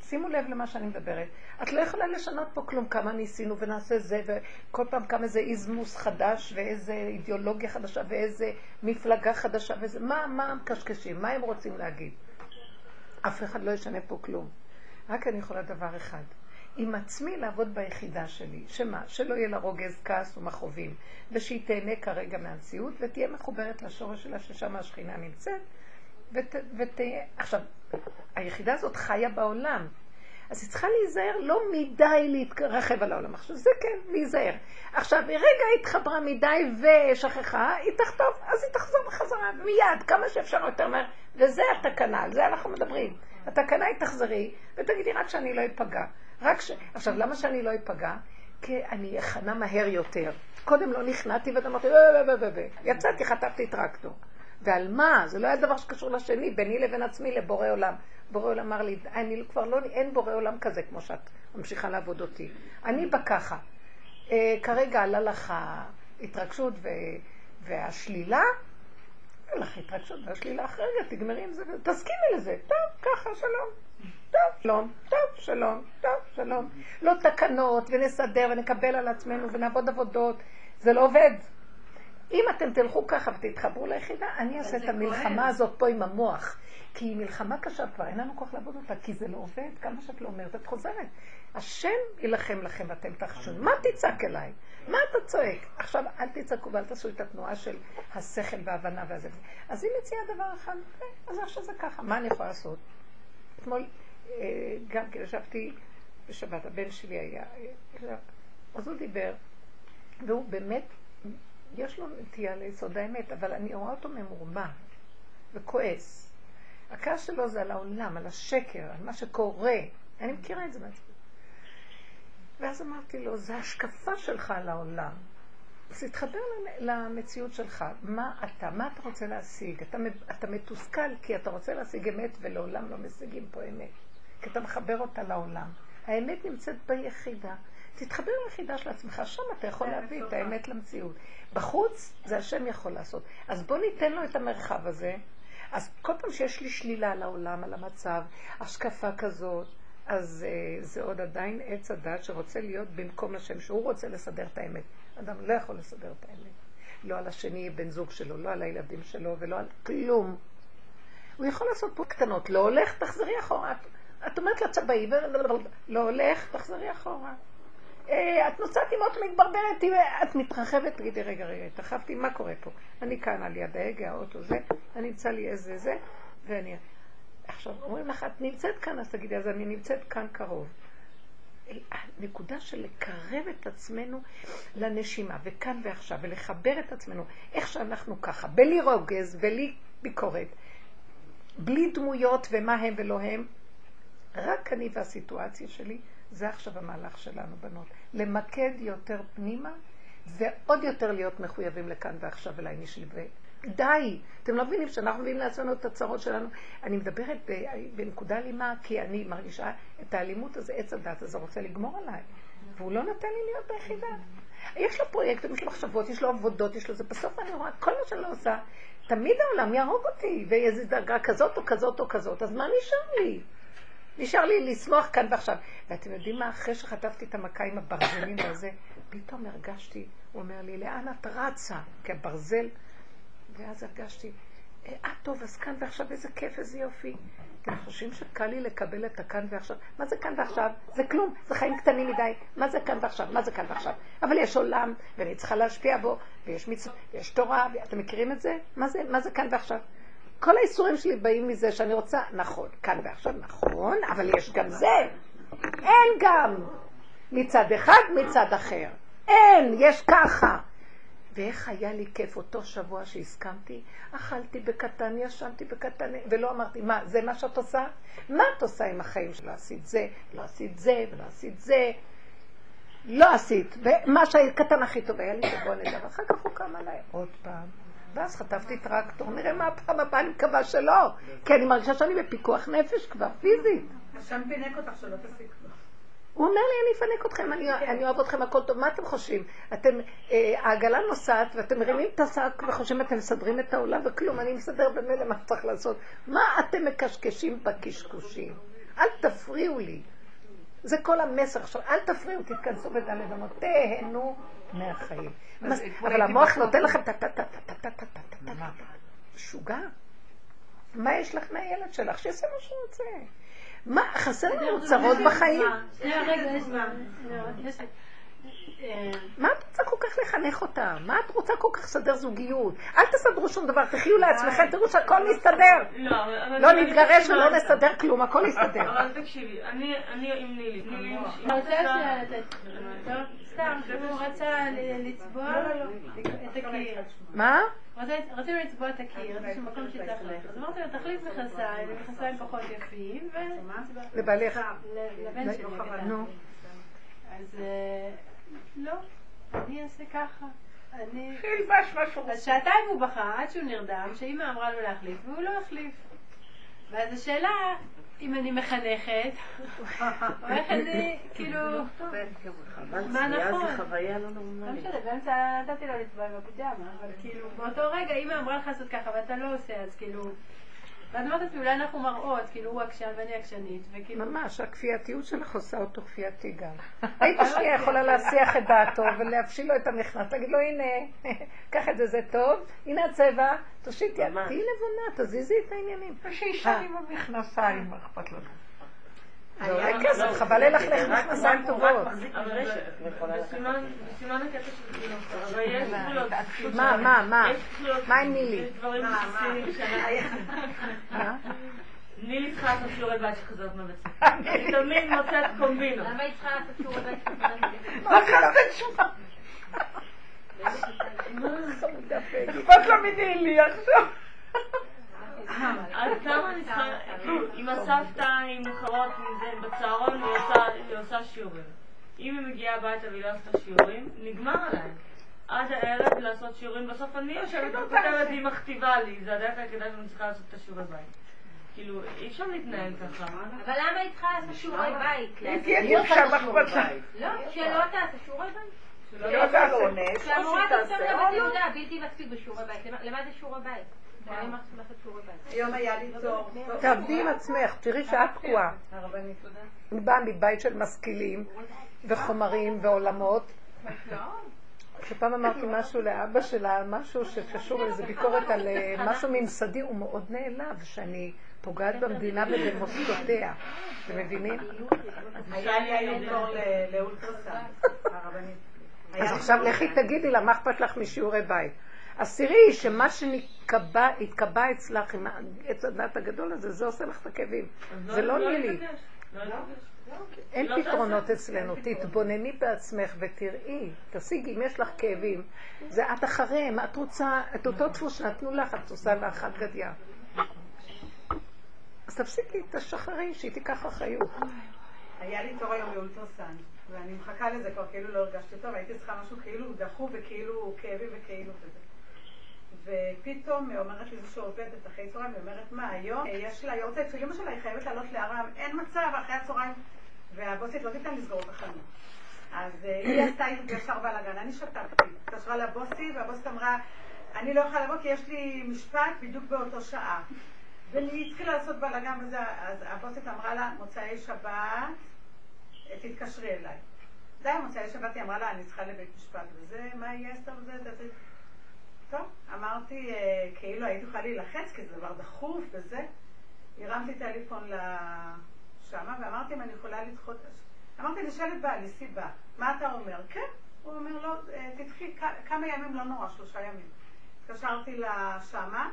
S2: שימו לב למה שאני מדברת. את לא יכולה לשנות פה כלום, כמה ניסינו ונעשה זה, וכל פעם קם איזה איזמוס חדש, ואיזה אידיאולוגיה חדשה, ואיזה מפלגה חדשה, וזה... מה, מה הם מקשקשים? מה הם רוצים להגיד? אף אחד לא ישנה פה כלום. רק אני יכולה דבר אחד. עם עצמי לעבוד ביחידה שלי, שמה? שלא יהיה לה רוגז, כעס ומכאובים, ושהיא תהנה כרגע מהמציאות, ותהיה מחוברת לשורש שלה, ששם השכינה נמצאת, ות, ותהיה... עכשיו, היחידה הזאת חיה בעולם, אז היא צריכה להיזהר לא מדי להתרחב על העולם. עכשיו, זה כן, להיזהר. עכשיו, היא רגע התחברה מדי ושכחה, היא תחטוף, אז היא תחזור בחזרה, מיד, כמה שאפשר יותר מהר, וזה התקנה, על זה אנחנו מדברים. התקנה היא תחזרי, ותגידי רק שאני לא אפגע. רק ש... עכשיו, למה שאני לא אפגע? כי אני אכנה מהר יותר. קודם לא נכנעתי ואתה אמרתי. יצאתי, חטפתי טרקטור. ועל מה? זה לא היה דבר שקשור לשני, ביני לבין עצמי, לבורא עולם. בורא עולם אמר לי, אני כבר לא, אין בורא עולם כזה כמו שאת ממשיכה לעבוד אותי. אני בככה. אה, כרגע עלה לך ההתרגשות ו... והשלילה, לך התרגשות והשלילה רגע, תגמרי עם זה, תסכימי לזה. טוב, ככה, שלום. טוב, שלום, טוב, שלום, טוב, שלום. לא תקנות, ונסדר, ונקבל על עצמנו, ונעבוד עבודות. זה לא עובד. אם אתם תלכו ככה ותתחברו ליחידה, אני אעשה את המלחמה הזאת פה עם המוח. כי היא מלחמה קשה כבר, אין לנו כוח לעבוד אותה, כי זה לא עובד, כמה שאת לא אומרת, את חוזרת. השם יילחם לכם ואתם תחשו. מה תצעק אליי? מה אתה צועק? עכשיו, אל תצעקו ואל תעשו את התנועה של השכל וההבנה והזה. אז היא מציעה דבר אחד, "אה, אז עכשיו זה ככה, מה אני יכולה לעשות? אתמול גם כן ישבתי בשבת, הבן שלי היה, אה, אז הוא דיבר, והוא באמת, יש לו נטייה ליסוד האמת, אבל אני רואה אותו ממורמר וכועס. הכעס שלו זה על העולם, על השקר, על מה שקורה. אני מכירה את זה מעצמי. ואז אמרתי לו, זה השקפה שלך על העולם. אז תתחבר למציאות שלך. מה אתה? מה אתה רוצה להשיג? אתה, אתה מתוסכל כי אתה רוצה להשיג אמת ולעולם לא משיגים פה אמת. כי אתה מחבר אותה לעולם. האמת נמצאת ביחידה. תתחבר ליחידה של עצמך, שם אתה יכול להביא את האמת למציאות. בחוץ זה השם יכול לעשות. אז בוא ניתן לו את המרחב הזה. אז כל פעם שיש לי שלילה על העולם, על המצב, השקפה כזאת, אז uh, זה עוד עדיין עץ הדת שרוצה להיות במקום השם, שהוא רוצה לסדר את האמת. אדם לא יכול לסדר את האמת. לא על השני, בן זוג שלו, לא על הילדים שלו ולא על כלום. הוא יכול לעשות פה קטנות, לא הולך, תחזרי אחורה. את, אומרת לצבעי, לא הולך, תחזרי אחורה. אה, את נוסעת עם אוטו מתברברת, את מתרחבת, תגידי, רגע, רגע, התרחבתי, מה קורה פה? אני כאן על יד ההגה, האוטו זה, אני נמצא לי איזה זה, ואני... עכשיו, אומרים לך, את נמצאת כאן, אז תגידי, אז אני נמצאת כאן קרוב. הנקודה של לקרב את עצמנו לנשימה, וכאן ועכשיו, ולחבר את עצמנו, איך שאנחנו ככה, בלי רוגז, בלי ביקורת, בלי דמויות ומה הם ולא הם, רק אני והסיטואציה שלי, זה עכשיו המהלך שלנו, בנות. למקד יותר פנימה, ועוד יותר להיות מחויבים לכאן ועכשיו אליי משלי, די. אתם לא מבינים שאנחנו מביאים לעצמנו את הצרות שלנו. אני מדברת בנקודה אלימה, כי אני מרגישה את האלימות הזה, עץ הדת הזה רוצה לגמור עליי. והוא לא נותן לי להיות ביחידה. יש לו פרויקטים, יש לו מחשבות, יש לו עבודות, יש לו זה. בסוף אני רואה, כל מה שאני לא עושה, תמיד העולם יהרוג אותי, ואיזו דרגה כזאת או כזאת או כזאת, אז מה נשאר לי? נשאר לי לשמוח כאן ועכשיו. ואתם יודעים מה? אחרי שחטפתי את המכה עם הברזלים והזה, פתאום הרגשתי, הוא אומר לי, לאן את רצה? כי הברזל... ואז הרגשתי, אה, אה, טוב, אז כאן ועכשיו, איזה כיף, איזה יופי. אתם חושבים שקל לי לקבל את הכאן ועכשיו? מה זה כאן ועכשיו? זה כלום, זה חיים קטנים מדי. מה זה כאן ועכשיו? מה זה כאן ועכשיו? אבל יש עולם, ואני צריכה להשפיע בו, ויש מצוות, ויש תורה, אתם מכירים את זה? מה זה, מה זה כאן ועכשיו? כל האיסורים שלי באים מזה שאני רוצה, נכון, כאן ועכשיו נכון, אבל יש גם זה. אין גם. מצד אחד, מצד אחר. אין, יש ככה. ואיך היה לי כיף אותו שבוע שהסכמתי, אכלתי בקטן, ישנתי בקטן, ולא אמרתי, מה, זה מה שאת עושה? מה את עושה עם החיים שלא עשית זה, לא עשית זה, ולא עשית זה? לא עשית, ומה שהקטן הכי טוב היה לי שבוע נדע, ואחר כך הוא קם עליי עוד פעם. ואז חטפתי טרקטור, נראה מה הפעם הבאה, אני מקווה שלא, כי אני מרגישה שאני בפיקוח נפש כבר, פיזית.
S5: השם פינק אותך שלא כבר.
S2: הוא אומר לי, אני אפנק אתכם, אני, אני אוהב אתכם, הכל טוב. מה אתם חושבים? אתם, אה, העגלה נוסעת ואתם מרימים את השק וחושבים אתם מסדרים את העולם וכלום, אני מסדר במילא מה צריך לעשות. מה אתם מקשקשים בקשקושים? אל תפריעו לי. זה כל המסר עכשיו, אל תפריעו, תתכנסו בדלת אמות, תהנו מהחיים. אבל המוח נותן לכם טה-טה-טה-טה-טה-טה-טה-טה. משוגע. מה יש לך מהילד שלך? שיעשה מה שהוא רוצה. מה, חסר לנו צרות בחיים?
S7: שנייה, רגע, יש מה.
S2: מה את רוצה כל כך לחנך אותה? מה את רוצה כל כך לסדר זוגיות? אל תסדרו שום דבר, תחיו לעצמכם, תראו שהכל מסתדר.
S8: לא, אבל-
S2: לא
S8: אבל-
S2: נתגרש ולא נסתדר כלום, הכל יסתדר.
S8: אבל תקשיבי, אני אני עם נילי. נילי,
S7: סתם, הוא רצה לצבוע את הקיר.
S2: מה?
S7: רצינו לצבוע את הקיר, איזשהו מקום שצריך ללכת. אז אמרתי לו, תחליף מכנסיים, מכנסיים פחות יפים, ו...
S2: לבעלך.
S7: לבן שלי.
S2: נו.
S7: אז אה, לא, אני אעשה ככה. אני...
S2: שילבש משהו.
S7: אז שעתיים הוא בכה עד שהוא נרדם, שאימא אמרה לו להחליף, והוא לא החליף. ואז השאלה, אם אני מחנכת, *laughs* או איך אני, כאילו,
S6: אבל
S7: מה נכון?
S6: זה חוויה לא
S7: לא
S6: נורמלית.
S7: משנה, באמצע נתתי לו לצבוע עם הפיג'מה, אבל כאילו, באותו רגע אימא אמרה לך לעשות ככה ואתה לא עושה, אז כאילו... ואז אמרת לעצמי, אולי אנחנו מראות, כאילו הוא עקשן ואני עקשנית, וכאילו...
S2: ממש, הכפייתיות שלך עושה אותו כפייתי גם. *laughs* היית שנייה יכולה להסיח את דעתו ולהפשיל לו את המכנס, להגיד לו, הנה, *laughs* קח את זה, זה טוב, הנה הצבע, תושיט יד,
S6: ממש.
S2: תהיי לבונה, תזיזי את העניינים.
S9: שישן עם המכנסיים, מה אכפת לנו?
S2: זה עולה כסף, חבל לך לך מכנסיים טובות.
S8: בסימן- בסימן הקטע של כאילו, אבל יש גבולות.
S2: מה, מה, מה?
S8: יש גבולות.
S2: מה עם נילי?
S8: יש דברים בסיסיים. *laughs*
S2: מה?
S8: נילי צריכה לעשות שיעורי בית שחזרת מבית ספר. *laughs* היא תמיד מוצאת קומבינות.
S3: למה היא צריכה לעשות שיעורי בית? *laughs*
S9: מה חסד שלך?
S2: חמודה פגי.
S9: אכפת לה מנילי עכשיו.
S8: עד כמה אני צריכה, כאילו, עם הסבתא, עם חברות, עם זה, בצהרון היא עושה- היא שיעורים. אם היא מגיעה הביתה והיא לא עשתה שיעורים, נגמר עליי. עד הערב לעשות שיעורים, בסוף אני יושבת וכותבת והיא מכתיבה לי, זה הדרך היחידה שאני צריכה לעשות את השיעורי בית. כאילו, אי אפשר להתנהל ככה.
S3: אבל למה היא צריכה לעשות שיעורי בית?
S9: היא תהיה אכפת לה?
S3: לא, שלא תעשה שיעורי בית.
S9: לא תעשה עונש,
S3: שהמורה
S9: לא.
S3: יהודה, בלתי מספיק בשיעורי בית. למה- למה זה שיעורי בית?
S5: היום היה לי תור.
S2: תעבדי עם עצמך, תראי שאת תקועה. אני באה מבית של משכילים וחומרים ועולמות. שפעם אמרתי משהו לאבא שלה, משהו שקשור לאיזה ביקורת על אה, משהו ממסדי, הוא מאוד נעלב שאני פוגעת במדינה ובמוסדותיה. אתם מבינים?
S5: היה לי היום תור לאולטרסאונד, הרבנית.
S2: אז עכשיו לכי תגידי לה, מה אכפת לך משיעורי בית? אז תראי שמה שהתקבע אצלך עם עץ הדת הגדול הזה, זה עושה לך את הכאבים.
S8: אז
S2: זה לא
S8: לא
S2: נילי.
S8: לא.
S2: אין
S8: לא
S2: פתרונות. אצלנו, תתבונני בעצמך ותראי, תשיגי, אם יש לך כאבים, זה את אחריהם, את רוצה את אותו דפוס שנתנו לך, את עושה לאחת גדיה. אז תפסיקי, תשחררי, שהיא תיקח אחריות.
S5: היה לי תור היום לאולטרסאונד, ואני מחכה לזה כבר, כאילו לא הרגשתי טוב, הייתי צריכה משהו כאילו דחוף וכאילו כאבי וכאילו וזה. ופתאום אומרת לי איזושהי עובדת אחרי צהריים, היא אומרת, מה, היום יש לה יורצייט של אמא שלה, היא חייבת לעלות להרם, אין מצב, אחרי הצהריים, והבוסית לא תיתן לסגור את החנות. אז אה, היא עשתה ישר בלאגן, אני שתקתי. התקשרה לבוסי, והבוסית אמרה, אני לא יכולה לבוא כי יש לי משפט בדיוק באותו שעה. והיא התחילה לעשות בלאגן וזה, אז הבוסית אמרה לה, מוצאי שבת, תתקשרי אליי. די, מוצאי שבת היא אמרה לה, אני צריכה לבית משפט וזה, מה יהיה אסתר וזה, זה, זה. טוב, אמרתי, אה, כאילו הייתי יכולה להילחץ, כי זה דבר דחוף וזה. הרמתי טלפון לשמה ואמרתי אם אני יכולה לדחות... אמרתי, נשאל את בעלי סיבה. מה אתה אומר? כן. הוא אומר לו, "אה, תדחי כמה ימים, לא נורא, שלושה ימים. התקשרתי לשמה,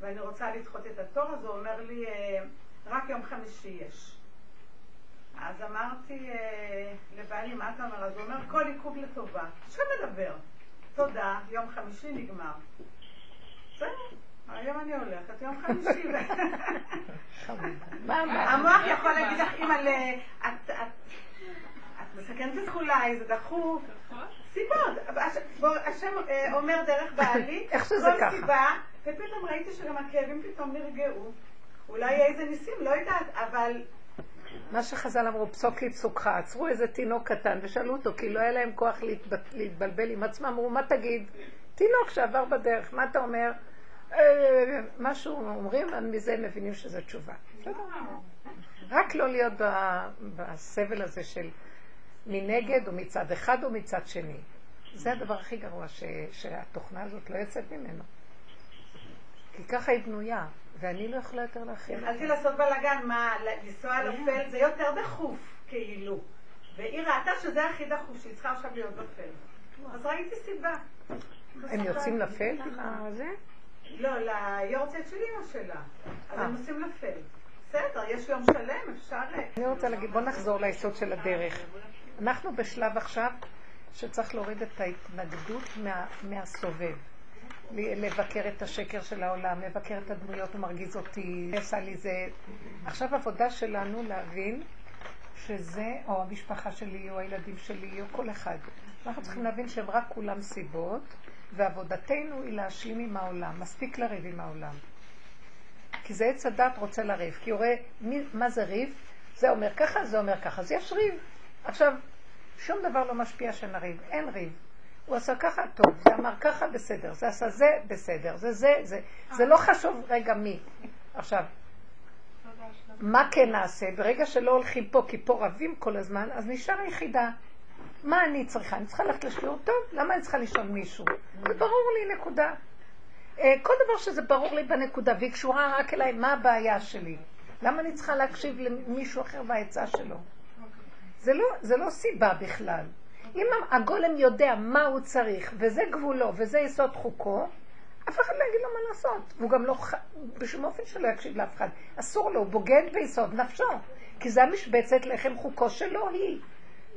S5: ואני רוצה לדחות את התור, אז הוא אומר לי, "אה, רק יום חמישי יש. אז אמרתי לבעלי, מה אתה אומר? אז הוא אומר, כל עיכוב לטובה. שמדבר. תודה, יום חמישי נגמר. היום אני הולכת, יום חמישי. *laughs* המוח יכול להגיד לך, אימא'לה, את, מסכנת את כולי, זה דחוף. סיבות. הש- בוא, השם אה, אומר דרך *laughs* בעלי,
S2: איך שזה
S5: כל
S2: ככה.
S5: סיבה, ופתאום ראיתי שגם הכאבים פתאום נרגעו. אולי איזה ניסים, לא יודעת, אבל
S2: מה שחז"ל אמרו, פסוק לפסוקך, עצרו איזה תינוק קטן ושאלו אותו, כי לא היה להם כוח להתב- להתבלבל עם עצמם, אמרו, מה תגיד? תינוק שעבר בדרך, מה אתה אומר? "אה, משהו אומרים, מזה מבינים שזו תשובה. רק לא להיות בסבל הזה של מנגד או מצד אחד או מצד שני. זה הדבר הכי גרוע, ש, שהתוכנה הזאת לא יוצאת ממנו. כי ככה היא בנויה, ואני לא יכולה יותר אותה.
S5: התחלתי לעשות בלאגן, מה, לנסוע לפל זה יותר דחוף, כאילו. והיא ראתה שזה הכי דחוף, שהיא צריכה עכשיו להיות בפל. אז ראיתי סיבה.
S2: הם יוצאים לפל הזה?
S5: לא, ליורצייט של אמא שלה. אז
S2: אה.
S5: הם נוסעים לפל. בסדר, יש יום שלם, אפשר...
S2: אני רוצה להגיד, בוא נחזור ליסוד של הדרך. אנחנו בשלב עכשיו שצריך להוריד את ההתנגדות מה, מהסובב. לבקר את השקר של העולם, לבקר את הדמויות, הוא מרגיז אותי, עשה לי זה. עכשיו עבודה שלנו להבין שזה, או המשפחה שלי, או הילדים שלי, או כל אחד. אנחנו צריכים להבין שהם רק כולם סיבות, ועבודתנו היא להשלים עם העולם. מספיק לריב עם העולם. כי זה עץ הדת רוצה לריב, כי הוא רואה מי, מה זה ריב, זה אומר ככה, זה אומר ככה, אז יש ריב. עכשיו, שום דבר לא משפיע שנריב, אין ריב. הוא עשה ככה, טוב, זה אמר ככה, בסדר, זה עשה זה, בסדר, זה זה, זה, זה לא חשוב רגע מי. עכשיו, מה כן נעשה? ברגע שלא הולכים פה, כי פה רבים כל הזמן, אז נשאר היחידה. מה אני צריכה? אני צריכה ללכת לשיעור טוב? למה אני צריכה לשאול מישהו? זה ברור לי, נקודה. אה, כל דבר שזה ברור לי בנקודה, והיא קשורה רק אליי, מה הבעיה שלי? למה אני צריכה להקשיב למישהו אחר והעצה שלו? זה לא, זה לא סיבה בכלל. אם הגולם יודע מה הוא צריך, וזה גבולו, וזה יסוד חוקו, אף אחד לא יגיד לו מה לעשות. והוא גם לא, בשום אופן שלא יקשיב לאף אחד. אסור לו, הוא בוגד ביסוד נפשו. כי זה המשבצת לחם חוקו שלו היא.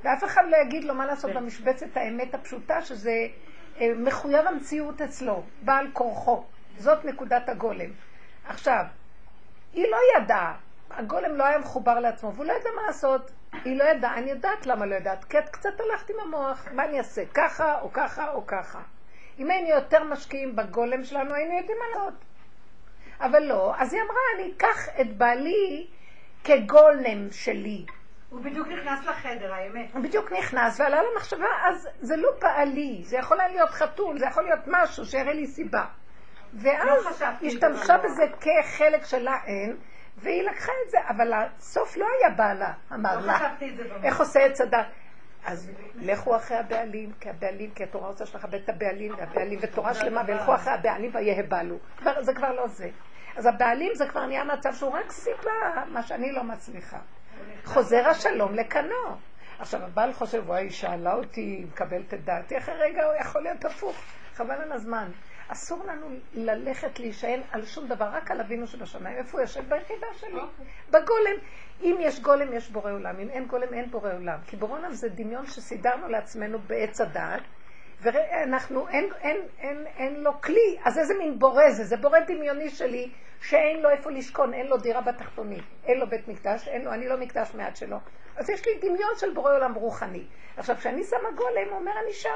S2: ואף אחד לא יגיד לו מה לעשות במשבצת האמת הפשוטה, שזה אה, מחויב המציאות אצלו, בעל כורחו. זאת נקודת הגולם. עכשיו, היא לא ידעה, הגולם לא היה מחובר לעצמו, והוא לא ידע מה לעשות. היא לא ידעה, אני יודעת למה לא יודעת, כי את קצת הלכת עם המוח, מה אני אעשה, ככה או ככה או ככה. אם היינו יותר משקיעים בגולם שלנו, היינו יודעים מה לעשות. אבל לא, אז היא אמרה, אני אקח את בעלי כגולם שלי.
S5: הוא בדיוק נכנס לחדר, האמת.
S2: הוא בדיוק נכנס ועלה למחשבה, אז זה לא בעלי, זה יכול היה להיות חתול, זה יכול להיות משהו שיראה לי סיבה. ואז
S5: לא את זה
S2: השתמשה. בזה כחלק שלה אין, והיא לקחה את זה, אבל הסוף לא היה בעלה, אמר
S5: לא
S2: לה. איך עושה את צדק? אז לכו אחרי הבעלים, כי הבעלים, כי התורה רוצה שלכבד את הבעלים, והבעלים, ותורה שלמה, וילכו אחרי הבעלים ויהבלו. זה כבר לא זה. אז הבעלים זה כבר נהיה מצב שהוא רק סיבה, מה שאני לא מצליחה. חוזר השלום לקנו. עכשיו, הבעל חושב, וואי, היא שאלה אותי, מקבלת את דעתי, אחרי רגע הוא יכול להיות הפוך. חבל על הזמן. אסור לנו ללכת להישען על שום דבר, רק על אבינו שבשמיים. איפה הוא יושב? ביחידה שלי. בגולם. אם יש גולם, יש בורא עולם. אם אין גולם, אין בורא עולם. כי בורא עולם זה דמיון שסידרנו לעצמנו בעץ הדעת, ואנחנו, אין, אין, אין, אין לו כלי. אז איזה מין בורא זה? זה בורא דמיוני שלי, שאין לו איפה לשכון, אין לו דירה בתחתונית, אין לו בית מקדש, אין לו, אני לא מקדש מעט שלו. אז יש לי דמיון של בורא עולם רוחני. עכשיו, כשאני שמה גולם, הוא אומר, אני שם.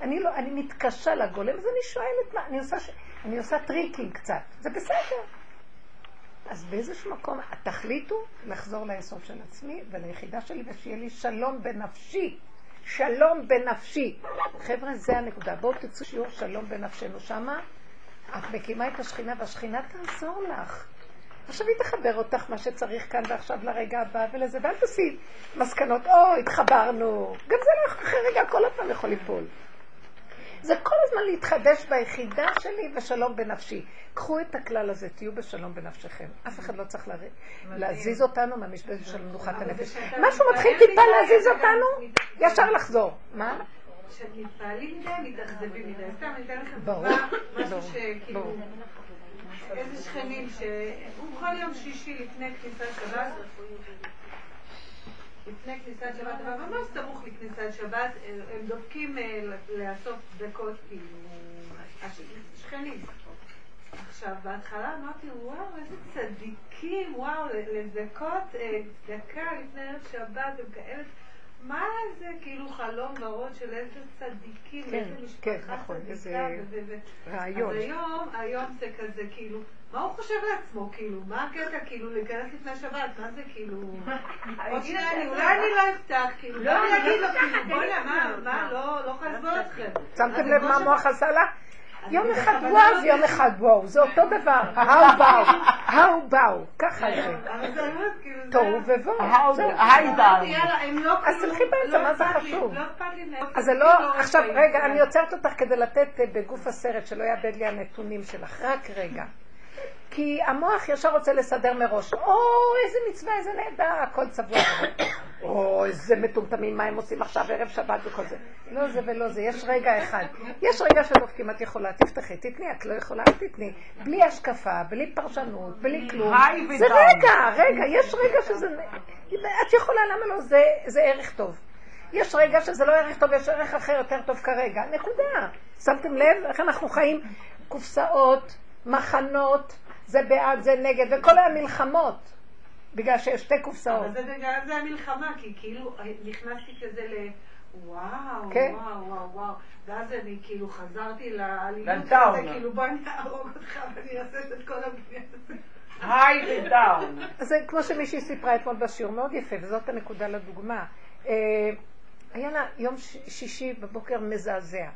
S2: אני לא, אני מתקשה לגולם, אז אני שואלת מה, אני עושה, ש... אני עושה טריקים קצת, זה בסדר. אז באיזשהו מקום, תחליטו לחזור ליסוד של עצמי וליחידה שלי, ושיהיה לי שלום בנפשי. שלום בנפשי. חבר'ה, זה הנקודה. בואו תצאו שיעור שלום בנפשנו. שמה את מקימה את השכינה, והשכינה תעזור לך. עכשיו היא תחבר אותך מה שצריך כאן ועכשיו לרגע הבא ולזה, ואל תעשי מסקנות, או, התחברנו. גם זה לא אחרי רגע, כל הזמן יכול ליפול. זה כל הזמן להתחדש ביחידה שלי ושלום בנפשי. קחו את הכלל הזה, תהיו בשלום בנפשכם. אף אחד לא צריך לה... להזיז אותנו מהמשבצת של מנוחת הנפש. משהו מתחיל טיפה להזיז אותנו, ישר לחזור. מה?
S1: כשמתפעלים מדי, מתאכזבים מדי. סתם, אני אתן לכם דוגמה, משהו שכאילו... איזה שכנים שהוא כל יום שישי לפני כניסת שבת, לפני כניסת שבת, אבל ממש סמוך לכניסת שבת, הם דופקים אה, לאסוף דקות, כאילו, הש- שכנים. עכשיו, בהתחלה אמרתי, וואו, איזה צדיקים, וואו, לזכות אה, דקה לפני ערב שבת, הם כאלה... מה זה כאילו חלום ורוד של איזה צדיקים,
S2: כן,
S1: איזה משפחה
S2: כן, נכון,
S1: צדיקה,
S2: איזה רעיון.
S1: אז היום, היום זה כזה, כאילו, מה הוא חושב לעצמו, כאילו, מה הקטע, כאילו, להיכנס לפני שבת, מה זה, כאילו, *laughs* עוד שנייה, אני- אולי אני לא אפתח, כאילו,
S3: לא,
S1: בואי
S3: אני
S1: נגיד לו,
S3: לא
S1: כאילו, בוא'נה, מה,
S3: לא
S1: מה. לא, לא חסבו אתכם.
S2: שמתם לב מה המוח עשה לה? יום אחד וואו, יום אחד וואו, זה אותו דבר. האו *laughs* באו, האו באו, ככה זה.
S1: כאילו, זה-
S2: תוהו ובואו.
S9: היי
S1: הם לא
S2: אז
S1: כאילו-
S2: תלכי באמצע,
S1: לא
S2: מה זה חשוב?
S1: לא.
S2: אז זה לא, עכשיו. רגע, אני עוצרת אותך כדי לתת אה, בגוף הסרט, שלא יאבד לי הנתונים שלך, רק רגע. כי המוח ישר רוצה לסדר מראש, או איזה מצווה, איזה נהדר, הכל צבוע. *coughs* או איזה מטומטמים, מה הם עושים עכשיו ערב שבת וכל זה. לא זה ולא זה, יש רגע אחד. יש רגע שדופקים, את יכולה, תפתחי, תתני, את לא יכולה, אל תתני. בלי השקפה, בלי פרשנות, בלי כלום. זה. רגע, רגע, יש רגע שזה... את יכולה, למה לא? זה, זה ערך טוב. יש רגע שזה לא ערך טוב, יש ערך אחר יותר טוב כרגע. נקודה. שמתם לב איך אנחנו חיים? קופסאות, מחנות, זה בעד, זה נגד, וכל היום מלחמות. בגלל שיש שתי קופסאות.
S1: אבל זה בגלל זה המלחמה, כי כאילו נכנסתי כזה ל... וואו,
S2: כן.
S1: וואו, וואו, וואו. ואז אני כאילו חזרתי לאלימות. הזה, כאילו בוא אני אהרוג אותך ואני אעשה את כל הבניין.
S9: היי ודאון.
S2: אז זה כמו שמישהי סיפרה אתמול בשיעור, מאוד יפה, וזאת הנקודה לדוגמה. אה, היה לה יום שישי בבוקר מזעזע.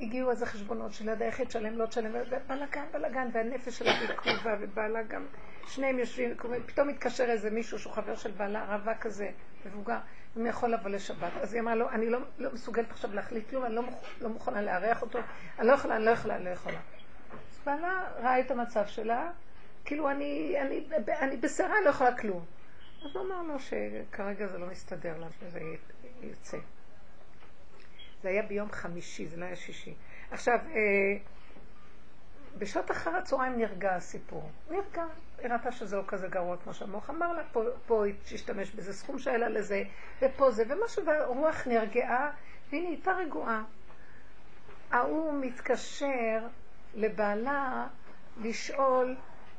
S2: הגיעו איזה חשבונות של ידע איך תשלם, לא תשלם, ובלאגן, בלאגן, והנפש שלה בעיכובה, ובעלה גם, שניהם יושבים, פתאום מתקשר איזה מישהו שהוא חבר של בעלה, רווק כזה, מבוגר, אם יכול לבוא לשבת. אז היא אמרה לו, אני לא, לא מסוגלת עכשיו להחליט כלום, אני לא, לא מוכנה לארח אותו, אני לא יכולה, אני לא יכולה, אני לא יכולה. אז בעלה ראה את המצב שלה, כאילו אני, אני, אני אני לא יכולה כלום. אז הוא אמר לו שכרגע זה לא מסתדר לה, שזה יוצא. זה היה ביום חמישי, זה לא היה שישי. עכשיו, אה, בשעות אחר הצהריים נרגע הסיפור. נרגע. היא ראתה שזה לא כזה גרוע כמו שהמוח אמר לה, פה, פה היא תשתמש בזה סכום שהיה לה לזה, ופה זה, ומשהו, והרוח נרגעה, והנה היא הייתה רגועה. ההוא מתקשר לבעלה לשאול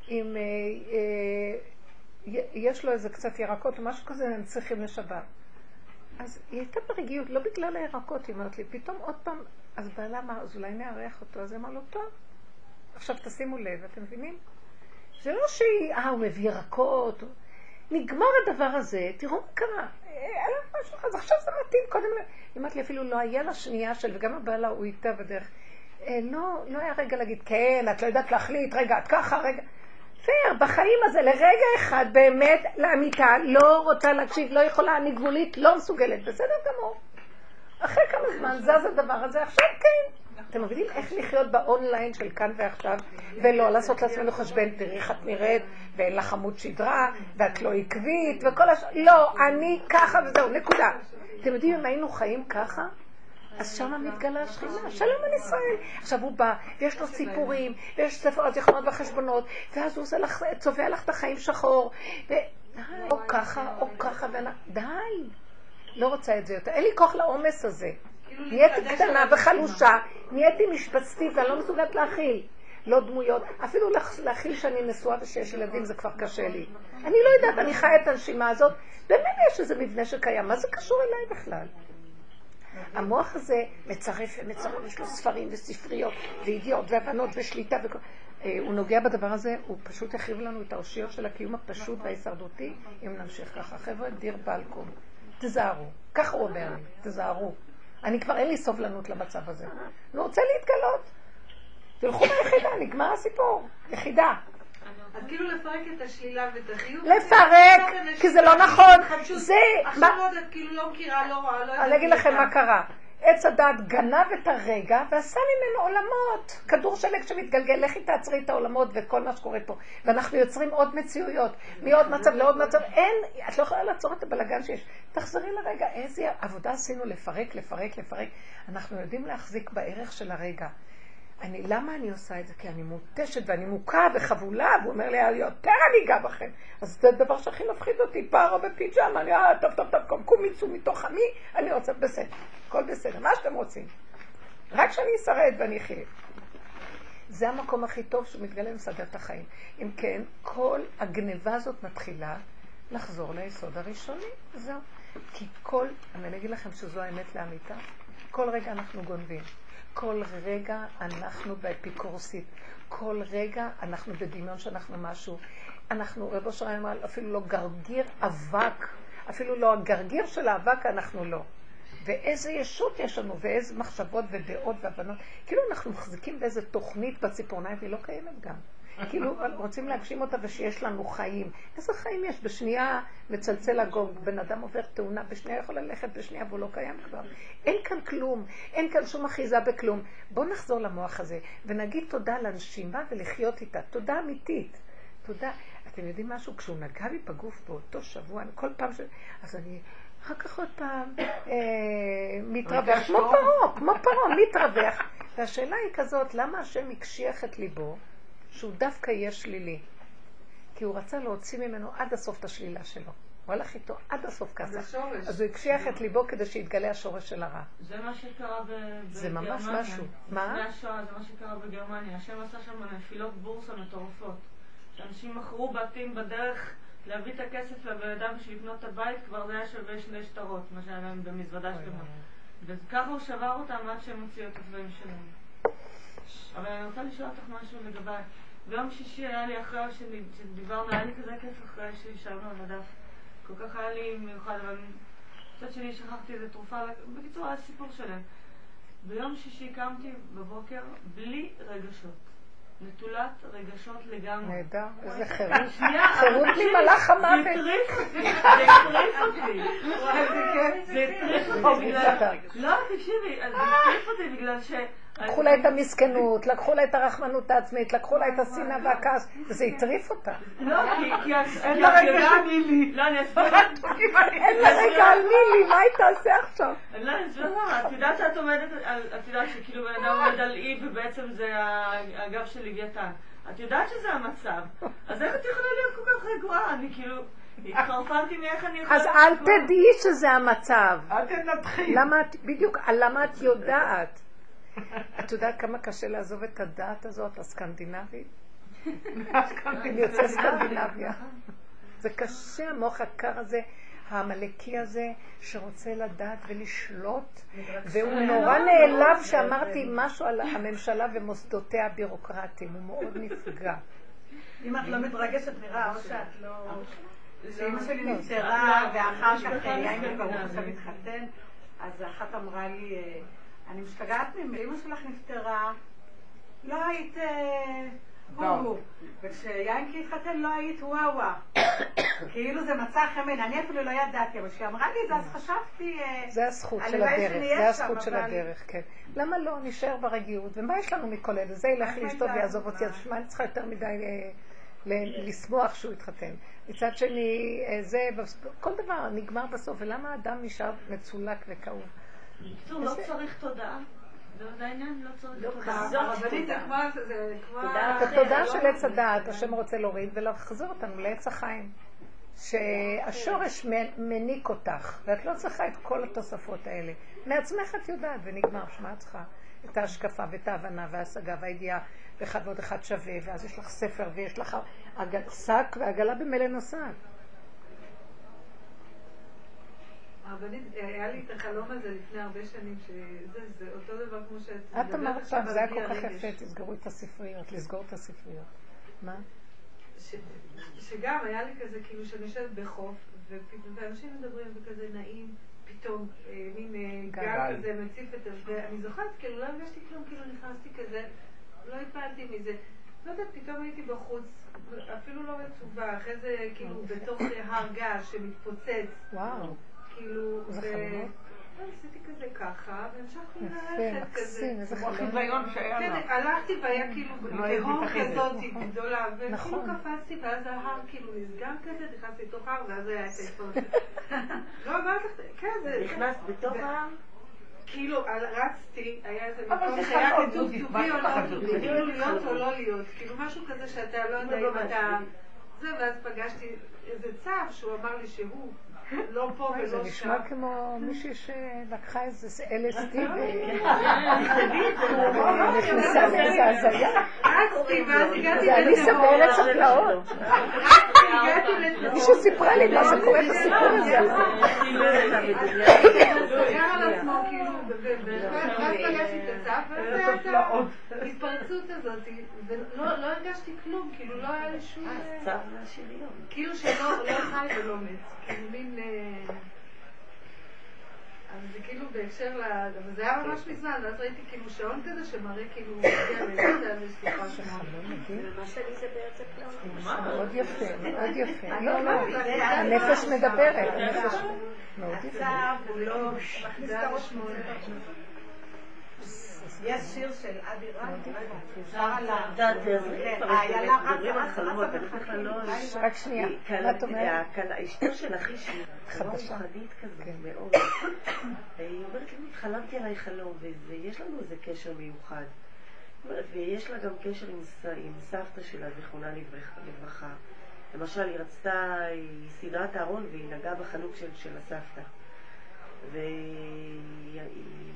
S2: אם אה, אה, יש לו איזה קצת ירקות או משהו כזה, הם צריכים לשבת. אז היא הייתה ברגיעות, לא בגלל הירקות, היא אומרת לי, פתאום עוד פעם, אז בעלה אמר, אז אולי נארח אותו, אז אמרה לו, טוב. עכשיו תשימו לב, אתם מבינים? זה לא שהיא, אה, הוא הביא ירקות, נגמר הדבר הזה, תראו מה קרה, אה, אז עכשיו זה מתאים, קודם, היא אמרת לי, אפילו לא היה לה שנייה של, וגם הבעלה, הוא איתה בדרך, אה, לא, לא היה רגע להגיד, כן, את לא יודעת להחליט, רגע, את ככה, רגע. פייר, בחיים הזה, לרגע אחד, באמת, לאמיתה, לא רוצה להקשיב, לא יכולה, אני גבולית, לא מסוגלת, בסדר גמור. אחרי כמה זמן זז הדבר הזה, עכשיו כן. אתם מבינים איך לחיות באונליין של כאן ועכשיו, ולא לעשות לעצמנו חשבן, תראי איך את נראית, ואין לך עמוד שדרה, ואת לא עקבית, וכל הש... לא, אני ככה וזהו, נקודה. אתם יודעים אם היינו חיים ככה? אז שמה מתגלה השכינה, שלום על ישראל. עכשיו הוא בא, ויש לו סיפורים, ויש ספר הזיכרונות והחשבונות, ואז הוא לך, צובע לך את החיים שחור, ו... או ככה, או ככה. די. לא רוצה את זה יותר. אין לי כוח לעומס הזה.
S1: כאילו
S2: נהייתי קטנה וחלושה, נהייתי משפצתית, ואני לא מסוגלת להכיל. לא דמויות, אפילו להכ- להכיל שאני נשואה ושיש ילדים זה כבר קשה לי. אני לא יודעת, אני חיה את הנשימה הזאת, באמת יש איזה מבנה שקיים, מה זה קשור אליי בכלל? המוח הזה מצרף ומצרף, יש לו ספרים וספריות וידיעות והבנות ושליטה וכל... אה, הוא נוגע בדבר הזה, הוא פשוט יחריב לנו את האושיות של הקיום הפשוט וההישרדותי, אם נמשיך ככה. חבר'ה, דיר בלקום, תזהרו. ככה הוא אומר לי, תזהרו. אני כבר אין לי סובלנות למצב הזה. אני רוצה להתגלות. תלכו ביחידה, נגמר הסיפור. יחידה.
S1: אז כאילו לפרק את השלילה ואת החיוב.
S2: לפרק, כי זה לא נכון. זה...
S1: עכשיו לא יודעת, כאילו לא מכירה, לא רואה, לא יודעת.
S2: אני אגיד לכם. מה קרה. עץ הדת גנב את הרגע ועשה ממנו עולמות. כדור שלג שמתגלגל, לכי תעצרי את העולמות וכל מה שקורה פה. ואנחנו יוצרים עוד מציאויות, מעוד מצב לעוד מצב. אין, את לא יכולה לעצור את הבלגן שיש. תחזרי לרגע, איזה עבודה עשינו לפרק, לפרק, לפרק. אנחנו יודעים להחזיק בערך של הרגע. אני, למה אני עושה את זה? כי אני מותשת ואני מוכה וחבולה, והוא אומר לי, יותר אני אגע בכם. אז זה הדבר שהכי מפחיד אותי, פרה בפיג'מה, אני, אה, טוב, טוב, טוב, קום, קום, יצאו מתוך עמי, אני רוצה, בסדר, הכל בסדר, מה שאתם רוצים. רק שאני אשרד ואני אחיה. זה המקום הכי טוב שמתגלה ומסדר את החיים. אם כן, כל הגניבה הזאת מתחילה לחזור ליסוד הראשוני, זהו. כי כל, אני אגיד לכם שזו האמת לאמיתה, כל רגע אנחנו גונבים. כל רגע אנחנו באפיקורסית. כל רגע אנחנו בדמיון שאנחנו משהו. אנחנו, רב אושר אמר, אפילו לא גרגיר אבק, אפילו לא הגרגיר של האבק אנחנו לא. ואיזה ישות יש לנו, ואיזה מחשבות ודעות והבנות. כאילו אנחנו מחזיקים באיזה תוכנית בציפורניים, והיא לא קיימת גם. כאילו רוצים להגשים אותה ושיש לנו חיים. איזה חיים יש? בשנייה מצלצל הגונג, בן אדם עובר תאונה, בשנייה יכול ללכת, בשנייה והוא לא קיים כבר. אין כאן כלום, אין כאן שום אחיזה בכלום. בואו נחזור למוח הזה ונגיד תודה לנשימה ולחיות איתה. תודה אמיתית. תודה. אתם יודעים משהו? כשהוא נגע לי בגוף באותו שבוע, אני כל פעם ש... אז אני... אחר כך עוד פעם אה, מתרווח, כמו פרעה, כמו פרעה, מתרווח. והשאלה היא כזאת, למה השם הקשיח את ליבו שהוא דווקא יהיה שלילי? כי הוא רצה להוציא ממנו עד הסוף את השלילה שלו. הוא הלך איתו עד הסוף ככה.
S1: השורש.
S2: אז הוא הקשיח את ליבו כדי שיתגלה השורש של הרע.
S8: זה מה שקרה בגרמניה.
S2: זה ממש משהו. מה?
S8: לפני השואה זה מה שקרה בגרמניה. השם עשה שם נפילות בורסה מטורפות. שאנשים מכרו בתים בדרך להביא את הכסף לבן אדם בשביל לקנות את הבית, כבר זה היה שווה שני שטרות, מה שהיה להם במזוודה שלמה. וככה הוא שבר אותם עד שהם הוציאו את הצבעים שלהם. אבל אני רוצה לשאול אותך משהו לגביי. ביום שישי היה לי אחרי שדיברנו, היה לי כזה כיף אחרי שישבנו על הדף. כל כך היה לי מיוחד, אבל מצד שני שכחתי איזה תרופה, בקיצור היה סיפור שלם. ביום שישי קמתי בבוקר בלי רגשות. נטולת רגשות לגמרי.
S2: נהדר, איזה חירות. חירות
S8: תקשיבי,
S2: ממלאך המוות. *laughs*
S8: זה הטריף אותי, זה הטריף אותי. זה הטריף
S2: או,
S8: אותי בגלל... לא, תקשיבי, זה הטריף אותי בגלל ש...
S2: לקחו לה את המסכנות, לקחו לה את הרחמנות העצמית, לקחו לה את השנאה והכעס, וזה הטריף אותה.
S8: לא, כי...
S1: אין לה רגע
S8: יודעת-
S1: של לי.
S8: לא, אני אסביר.
S2: אין לה רגע על מילי, מה היא תעשה עכשיו?
S8: לא, אני אסביר את יודעת שאת עומדת, על- את יודעת שכאילו בן אדם עומד על אי ובעצם זה הגב של לוויתן. את יודעת שזה המצב. אז איך את יכולה להיות כל כך רגועה? אני כאילו... התחרפנתי מאיך אני יכולה...
S2: אז אל. תדעי שזה המצב.
S9: אל תנתחי.
S2: למה את, בדיוק, למה את יודעת? את יודעת כמה קשה לעזוב את הדעת הזאת, הסקנדינבית? אני יוצא סקנדינביה. זה קשה, המוח הקר הזה, העמלקי הזה, שרוצה לדעת ולשלוט, והוא נורא נעלב שאמרתי משהו על הממשלה ומוסדותיה הבירוקרטיים, הוא מאוד נפגע.
S5: אם את לא מתרגשת, נראה, או שאת לא... כשאימא שלי
S8: לא,
S5: נפטרה,
S8: לא,
S5: ואחר
S8: לא,
S5: כך
S8: לא,
S5: יאיר
S8: לא,
S5: ברוך
S8: לא,
S5: עכשיו
S8: לא.
S5: התחתן, אז אחת אמרה לי, אה, אני משתגעת ממך, אימא שלך נפטרה, לא היית אה, הוא, וכשיאנקי התחתן לא היית וואווה. *coughs* כאילו זה מצא חן בעיני, אני אפילו לא ידעתי, אבל כשהיא אמרה לי את זה, אז חשבתי... אה,
S2: זה הזכות של הדרך, זה הזכות של הדרך, כן. למה לא? נשאר ברגיעות. ומה יש לנו מכל אלה? זה ילך לאשתו? ויעזוב אותי, אז מה אני צריכה יותר מדי אה, לשמוח שהוא התחתן? מצד שני, זה, כל דבר נגמר בסוף, ולמה האדם נשאר מצולק וכאוב?
S8: בקיצור, לא צריך תודעה. העניין, לא צריך.
S2: את התודעה של עץ הדעת, השם רוצה להוריד ולהחזיר אותנו לעץ החיים. שהשורש מ- מניק אותך, ואת לא צריכה את כל התוספות האלה. מעצמך את יודעת, ונגמר, שמה את צריכה? את ההשקפה ואת ההבנה וההשגה והידיעה, ואחד ועוד אחד שווה, ואז יש לך ספר ויש לך שק, ועגלה במילא נוסעת.
S1: הרבנית, היה לי את החלום הזה לפני הרבה שנים, שזה זה אותו דבר כמו שאת
S2: את אמרת פעם, זה היה כל כך. יפה, תסגרו את הספריות, לסגור את הספריות. מה?
S1: שגם היה לי כזה, כאילו, שאני יושבת בחוף, ופתאום- ואנשים מדברים וכזה נעים, פתאום אה, מין אה,
S2: גל.
S1: כזה מציף את זה, ואני זוכרת, כאילו, לא הרגשתי כלום, כאילו נכנסתי כזה, לא הפלתי מזה. לא יודעת, פתאום הייתי בחוץ, אפילו לא רטובה, אחרי זה כאילו בתוך הר געש שמתפוצץ,
S2: וואו,
S1: כאילו,
S2: חלומות.
S1: לא, עשיתי כזה ככה, והמשכתי
S2: יפה,
S1: ללכת כזה.
S2: מקסים, איזה
S9: כמו
S2: חלום.
S1: כן. הלכתי והיה כאילו
S9: לא
S1: תהום. כזאת גדולה, וכאילו
S2: נכון.
S1: קפצתי ואז ההר כאילו נסגר כזה, נכנסתי לתוך ההר ואז היה את ההתפרצות. *laughs* לא אמרת לך, כן, זה...
S6: נכנסת בתוך העם?
S1: כאילו רצתי, היה איזה מקום שהיה כתוב to
S9: מה
S1: be
S9: אכפת
S1: not to be, כאילו להיות או לא להיות, כאילו משהו כזה שאתה לא יודע
S6: לא
S1: אם אתה...
S6: ממש.
S1: זה, ואז פגשתי איזה צו שהוא אמר לי שהוא לא פה
S2: זה
S1: ולא שם.
S2: נשמע כמו מישהי שלקחה איזה LSD ונכנסה לאיזה הזיה.
S1: רצתי ואז הגעתי
S2: זה אליסה. בארץ הפלאות. מישהו סיפרה לי מה זה קורה את הסיפור הזה.
S1: סגר על עצמו, כאילו, ואז פגשתי את ואז הייתה ההתפרצות הזאת, ולא לא הרגשתי כלום, כאילו לא היה לי שום...
S6: צו מהשריון.
S1: כאילו שלא לא חי ולא מת, כאילו מין... אה, אז זה כאילו בהקשר ל... אבל זה היה ממש מזמן, ואז ראיתי כאילו שעון כזה שמראה כאילו... כן, אני לא יודעת, זה סליחה שמונה.
S3: מה שלי זה בארץ הפלאות.
S2: מאוד יפה, מאוד יפה. לא, לא, הנפש מדברת.
S5: הצו הוא לא מכניס את הראש
S1: שמונה.
S5: יש שיר של אבי. בחכים.
S2: רק שנייה, מה את אומרת?
S6: הקלה- אשתו של אחי שהיא. רוחנית כזאת
S2: כן.
S6: מאוד. היא אומרת לי, חלמתי עליי חלום, ויש לנו איזה קשר מיוחד. ויש לה גם קשר עם סבתא שלה, זיכרונה לברכה-. למשל, היא רצתה, היא סידרה את הארון והיא נגעה בחנוק של, של הסבתא. והיא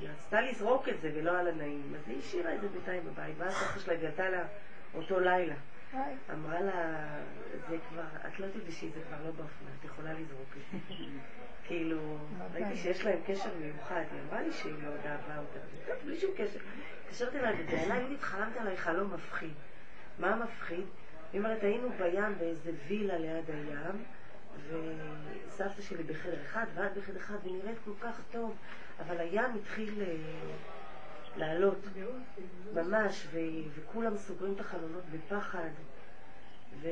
S6: היא רצתה לזרוק את זה ולא היה לה נעים, אז היא השאירה את זה בינתיים בבית, ואז סבתא שלה גלתה לה אותו לילה. אמרה לה, זה כבר, את לא תלבשי, זה כבר לא באופנה, את יכולה לזרוק את זה. *laughs* כאילו, ראיתי שיש להם קשר מיוחד, היא אמרה לי שהיא מאוד אהבה אותה, בלי שום קשר. התקשרתי אליי ובעיניי, יהודית, חלמתי עליי חלום מפחיד. מה מפחיד? היא אומרת, היינו בים באיזה וילה ליד הים, וסבתא שלי בחדר אחד, ואת בחדר אחד, ונראית כל כך טוב, אבל הים התחיל אה, לעלות, ממש, ו- וכולם סוגרים את החלונות בפחד, ו-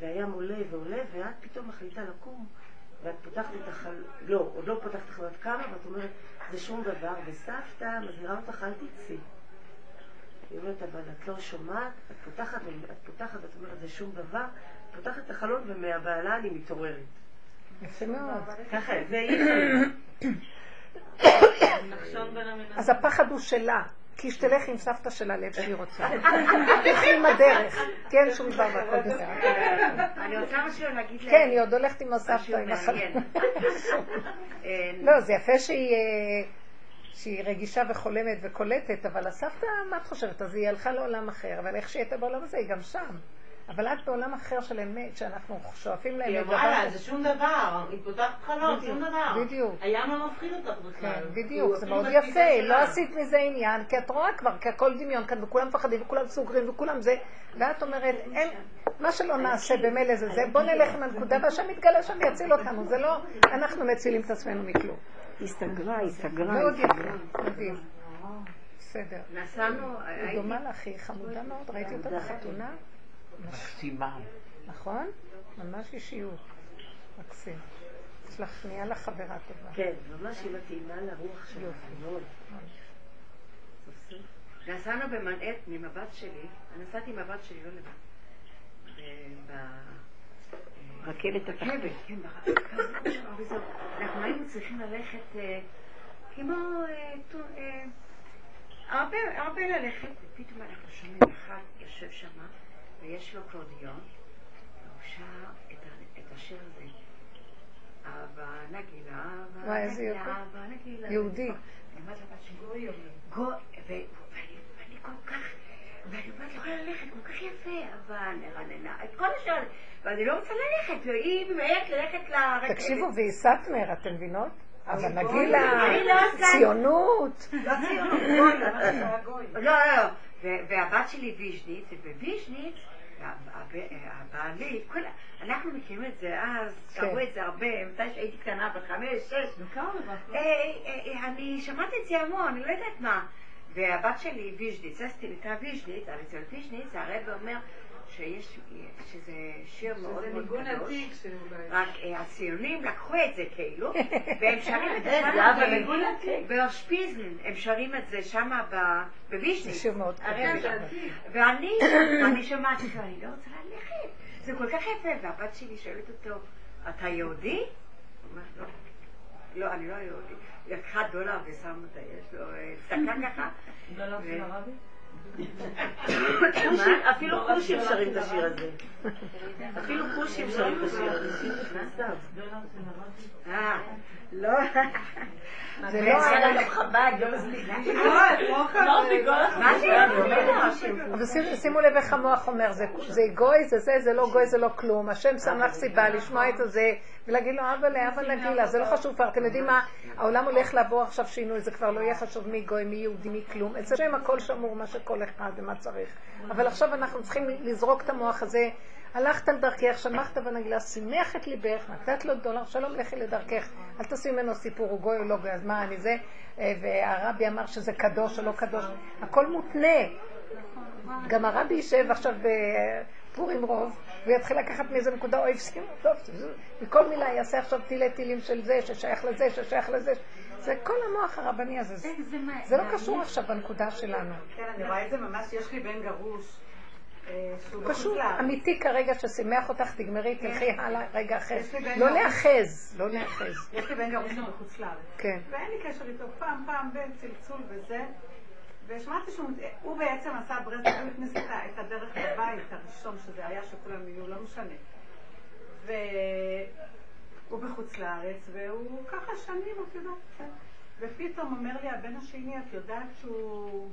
S6: והים עולה ועולה, ואת פתאום מחליטה לקום, ואת פותחת את החל... לא, עוד לא פותחת את החלונות, קמה, ואת אומרת, זה שום דבר, וסבתא מזהירה אותך, אל תצאי. היא אומרת, אבל את לא שומעת, את פותחת, את פותחת, ואת אומרת, זה שום דבר, את פותחת את החלון, ומהבהלה אני מתעוררת.
S2: יפה מאוד.
S6: ככה, זה *coughs*
S8: המנהל.
S2: אז הפחד הוא שלה, כי שתלך עם סבתא שלה לאיפה שהיא רוצה. *laughs* תלכי עם הדרך, כי אין שום דבר והכל *laughs* בסדר.
S3: אני רוצה משהו להגיד ל...
S2: כן, היא עוד הולכת עם הסבתא, עם החלום. *laughs*
S3: אה,
S2: לא, זה יפה שהיא... אה, שהיא רגישה וחולמת וקולטת, אבל הסבתא, מה את חושבת? אז היא הלכה לעולם אחר, אבל איך שהיא הייתה בעולם הזה, היא גם שם. אבל את בעולם אחר של אמת, שאנחנו שואפים להם
S9: היא
S2: את
S9: אמרה לה,
S2: דבר
S9: זה שום דבר, היא פותחת חלום, שום דבר.
S2: בדיוק.
S9: הים לא מפחיד אותך
S2: כן,
S9: בכלל.
S2: בדיוק,
S9: הוא
S2: זה מאוד יפה. לא עשית מזה עניין, כי את רואה כבר, כי הכל דמיון כאן, וכולם מפחדים, וכולם סוגרים, וכולם זה, ואת אומרת, אין, מה שלא נעשה במילא זה זה, בוא נלך עם הנקודה, *laughs* והשם יתגלה שם יציל אותנו, זה לא, אנחנו מצילים את עצמנו מכלום.
S3: היא סגרה, *laughs* היא סגרה,
S2: מאוד
S3: היא
S2: יפה. מדהים. בסדר.
S3: נסענו,
S2: היא
S3: הייתי...
S2: דומה לך, היא חמודה מאוד, ראיתי אותה בחתונה,
S9: מקסימה.
S2: נכון? ממש אישיות. מקסים. יש לך פנייה לחברה טובה.
S6: כן, ממש היא מתאימה לרוח שלך מאוד.
S3: נסענו במנהטן עם הבת שלי, אני נסעתי עם הבת שלי, לא לבד. ב- ב-
S4: רכבת
S3: כן, ברכבת. וזהו. אנחנו היינו צריכים ללכת אה, כמו... אה, אה, הרבה, הרבה ללכת, ופתאום אנחנו שומעים אחד יושב שם, ויש לו קורדיון, והוא שר את השיר הזה. אבא נגילה, אבא
S2: איזה
S3: נגילה. אבא נגילה.
S2: יהודי.
S3: אני אומרת לבת שלי, גוי גוי, ו- ואני כל כך, ואני אומרת, לא יכולה ללכת, כל כך יפה, אבא נרננה, את כל השאר, ואני לא רוצה ללכת, והיא ממהרת ללכת לרכבת.
S2: תקשיבו, והיא סאטמר, אתן מבינות? אבל נגיד
S3: לא
S2: הציונות.
S5: לא ציונות.
S3: לא, לא, לא. ו- והבת שלי ויז'ניץ, ובוויז'ניץ, הב- הבעלי, כל אנחנו מכירים את זה אז,
S2: כן.
S3: קראו את זה הרבה, מתי שהייתי קטנה, בת חמש, שש.
S8: לבחור.
S3: אה, אה, אה, אני שמעתי את זה המון, אני לא יודעת מה. והבת שלי ויז'ניץ, אסתי נקרא ויז'ניץ, על אצל ויז'ניץ, הרב אומר שיש, שזה שיר מאוד
S1: זה
S3: מאוד
S1: ניגון
S3: קדוש.
S1: עתיק שאולי...
S3: רק אה, הציונים לקחו את זה כאילו, והם *laughs* שרים את זה
S6: אה,
S3: שם
S6: ניגון.
S3: באושפיזן, הם שרים את זה שם ב-
S2: זה
S3: בוויז'ניץ.
S2: שיר מאוד קדוש.
S3: ואני, *coughs* אני שומעת את זה, אני לא רוצה ללכת. זה כל כך יפה, והבת שלי שואלת אותו, אתה יהודי? הוא אומר, לא. לא, אני לא יהודי. לקחה דולר ושם אותה, יש לו אה, צדקה ככה.
S8: דולר של הרבי?
S6: אפילו כושים שרים את השיר הזה. אפילו כושים שרים את השיר הזה.
S3: אה, לא.
S2: זה לא
S6: היה גם חב"ד, לא מספיק.
S3: מה זה? אני אומרת,
S2: אבל שימו- לב איך המוח אומר, זה, גוי, זה זה, זה לא גוי, זה לא כלום. השם שם לך סיבה לשמוע את הזה ולהגיד לו, אבא לאבא נגילה, זה לא חשוב כבר. אתם יודעים מה, העולם הולך לעבור עכשיו שינוי, זה כבר לא יהיה חשוב מי גוי, מי יהודי, מי כלום. אצל השם הכל שמור, מה שכל אחד ומה צריך. אבל עכשיו אנחנו צריכים לזרוק את המוח הזה. הלכת על דרכך, שמחת בנגילה, שימח את ליבך, נתת לו דולר, שלום לכי לדרכך. אל תעשי ממנו סיפור, הוא גוי או לא גוי, אז מה אני זה? אה, והרבי אמר שזה קדוש או לא קדוש. הכל מותנה. גם הרבי יישב עכשיו בפורים רוב, ויתחיל לקחת מאיזה נקודה, אוי, שימו טוב, מכל מילה יעשה עכשיו תילי תילים של זה, ששייך לזה, ששייך לזה. זה כל המוח הרבני הזה. זה- זה לא קשור עכשיו בנקודה שלנו.
S5: כן, אני רואה את זה ממש, יש לי בן גרוש, אה,
S2: פשוט
S5: לארץ.
S2: אמיתי כרגע ששימח אותך, תגמרי, תלכי הלאה רגע אחר.
S5: בן
S2: לא. להאחז, לא להאחז.
S5: יש לי בן גרוש בחוץ לארץ.
S2: כן.
S5: ואין לי קשר איתו פעם, פעם בין צלצול וזה. ושמעתי שהוא הוא בעצם עשה ברסלב, הוא הכניס את הדרך לבית הראשון שזה היה, שכולם יהיו, לא משנה. והוא בחוץ לארץ, והוא ככה שנים, את יודעת. כן. ופתאום אומר לי הבן השני, את יודעת שהוא...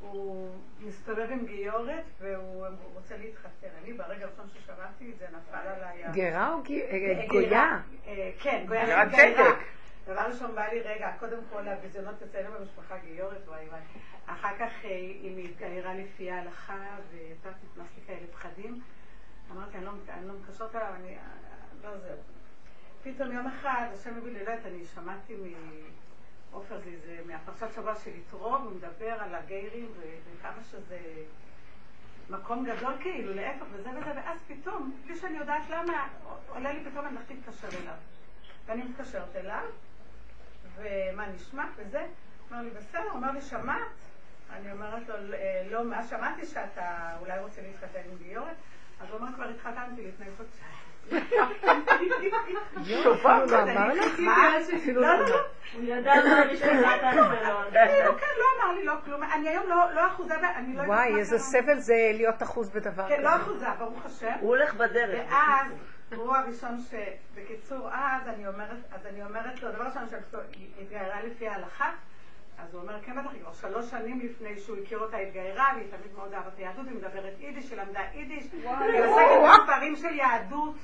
S5: הוא מסתובב עם גיורת והוא רוצה להתחתן. אני ברגע הראשון ששמעתי את זה נפל עליי...
S2: גרה או אה,
S5: אה,
S2: גויה?
S5: אה, כן, גויה.
S2: גרה. צדק.
S5: דבר ראשון בא לי, רגע, קודם כל הביזיונות אצלנו במשפחה גיורת, וואי וואי. אחר כך אה, היא התגיירה לפי ההלכה, ואתה נכנס לי כאלה פחדים. אמרתי, אני לא, לא מקשרת עליו, אני... לא זהו. פתאום יום אחד, השם הביא לי, לא יודעת, אני שמעתי מעופר זיזה, מהפרשת שבוע של יתרו, הוא מדבר על הגיירים וכמה שזה מקום גדול כאילו, להפך וזה וזה, ואז פתאום, בלי שאני יודעת למה, עולה לי פתאום אני הולכת להתקשר אליו. ואני מתקשרת אליו, ומה נשמע וזה, אומר לי, בסדר, הוא אומר לי, שמעת? אני אומרת לו, "אה, לא, מה שמעתי שאתה אולי רוצה להתחתן עם גיורת? אז הוא אומר, כבר התחתנתי לפני חודשיים. *laughs*
S2: שופר לא אמר לך?
S5: מה?
S2: אפילו
S5: לא,
S2: לא
S5: לא, לא.
S8: הוא ידע מה משפחת שלו. *laughs*
S5: כן, לא אמר לי לא כלום. אני היום לא לא אחוזה, אני לא
S2: וואי, איזה. סבל זה להיות אחוז בדבר
S5: כן, לא
S2: כזה.
S5: אחוזה, ברוך השם.
S6: הוא הולך בדרך.
S5: ואז, הוא הראשון ש... בקיצור, אז אני אומרת, אז אני אומרת לו, דבר ראשון, שהיא התגיירה לפי ההלכה, אז הוא אומר, כן בטח, כבר שלוש שנים לפני שהוא הכיר אותה התגיירה, והיא תמיד מאוד אהבת היהדות, היא מדברת יידיש, היא למדה יידיש, היא עוסקת בספרים של יהדות.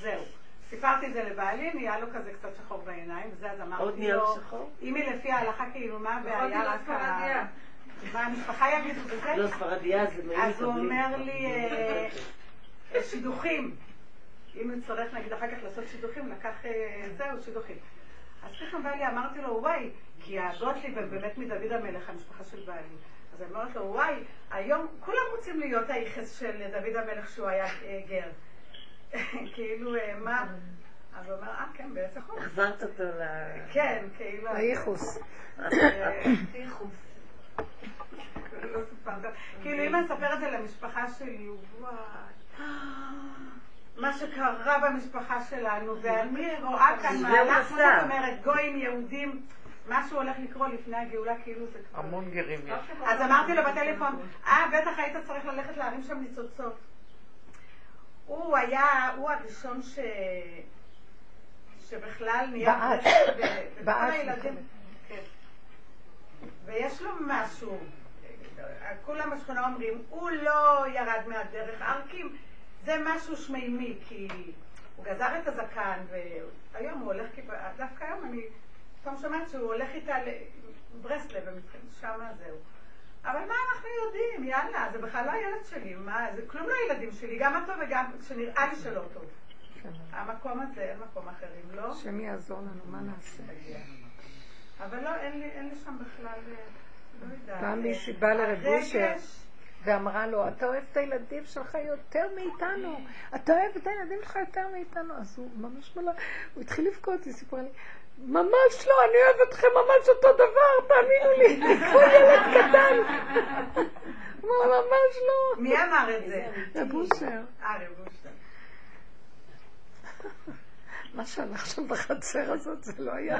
S5: זהו. סיפרתי את זה לבעלי, נהיה לו כזה קצת שחור בעיניים, וזה, אז
S6: עוד
S5: אמרתי
S6: נהיה
S5: לו,
S6: לו שחור?
S5: אם היא לפי ההלכה, כאילו, מה הבעיה?
S1: יכולתי להיות
S5: רק ה-
S1: ספרדיה.
S5: מה המשפחה יגידו וזה?
S6: לא, ספרדיה זה מעין
S5: אז הוא. אומר לי, אה, אה, שידוכים. אם נצטרך נגיד אחר כך לעשות שידוכים, לקח, אה, זהו, שידוכים. אז פתאום בא לי, אמרתי לו, וואי, כי הגוטליב הם באמת מדוד המלך, המשפחה של בעלי. אז אני אומרת לו, וואי, היום כולם רוצים להיות היחס של דוד המלך שהוא היה אה, גר. *laughs* כאילו, אה, מה? אז הוא אומר, אה, כן, בטח.
S6: החזרת אותו ל...
S5: כן, כאילו...
S2: הייחוס.
S5: אה, ייחוס. לא. כאילו, אם אני אספר את זה למשפחה שלי, וואי. *gasps* מה שקרה במשפחה שלנו, ואני רואה כאן מהלך. זאת אומרת, גויים, יהודים, משהו הולך לקרות לפני הגאולה, כאילו זה כבר...
S9: המון גרים יש.
S5: אז אמרתי לו בטלפון, אה, בטח היית צריך ללכת להרים שם ניצוצות. הוא היה, הוא הראשון ש... שבכלל נהיה...
S2: בעט.
S5: כן. ויש לו משהו, כולם בשכונה אומרים, הוא לא ירד מהדרך, ערקים, זה משהו שמימי, כי הוא גזר את הזקן, והיום הוא הולך, דווקא היום אני פתאום שומעת שהוא הולך איתה לברסלב, שם זהו. אבל מה אנחנו יודעים? יאללה, זה בכלל לא הילד שלי, מה, זה כלום לא הילדים שלי, גם הטוב וגם שנראה לי שלא טוב. המקום הזה, אין מקום אחרים, לא?
S2: השם יעזור לנו, מה נעשה?
S5: אבל לא, אין לי, אין לי שם בכלל, לא יודעת.
S2: פעם מישהי באה לרבושר
S5: הרגש,
S2: ואמרה לו, אתה אוהב את הילדים שלך יותר מאיתנו, אתה אוהב את הילדים שלך יותר מאיתנו. אז הוא ממש מלא, הוא התחיל לבכות, היא סיפרה לי, ממש לא, אני אוהב אתכם ממש אותו דבר, תאמינו לי, כמו ילד קטן. *laughs* הוא אמר, ממש לא.
S5: מי אמר את זה?
S2: רבושר.
S5: אה, רבושר. *laughs*
S2: מה שהלך שם בחצר הזאת זה לא היה.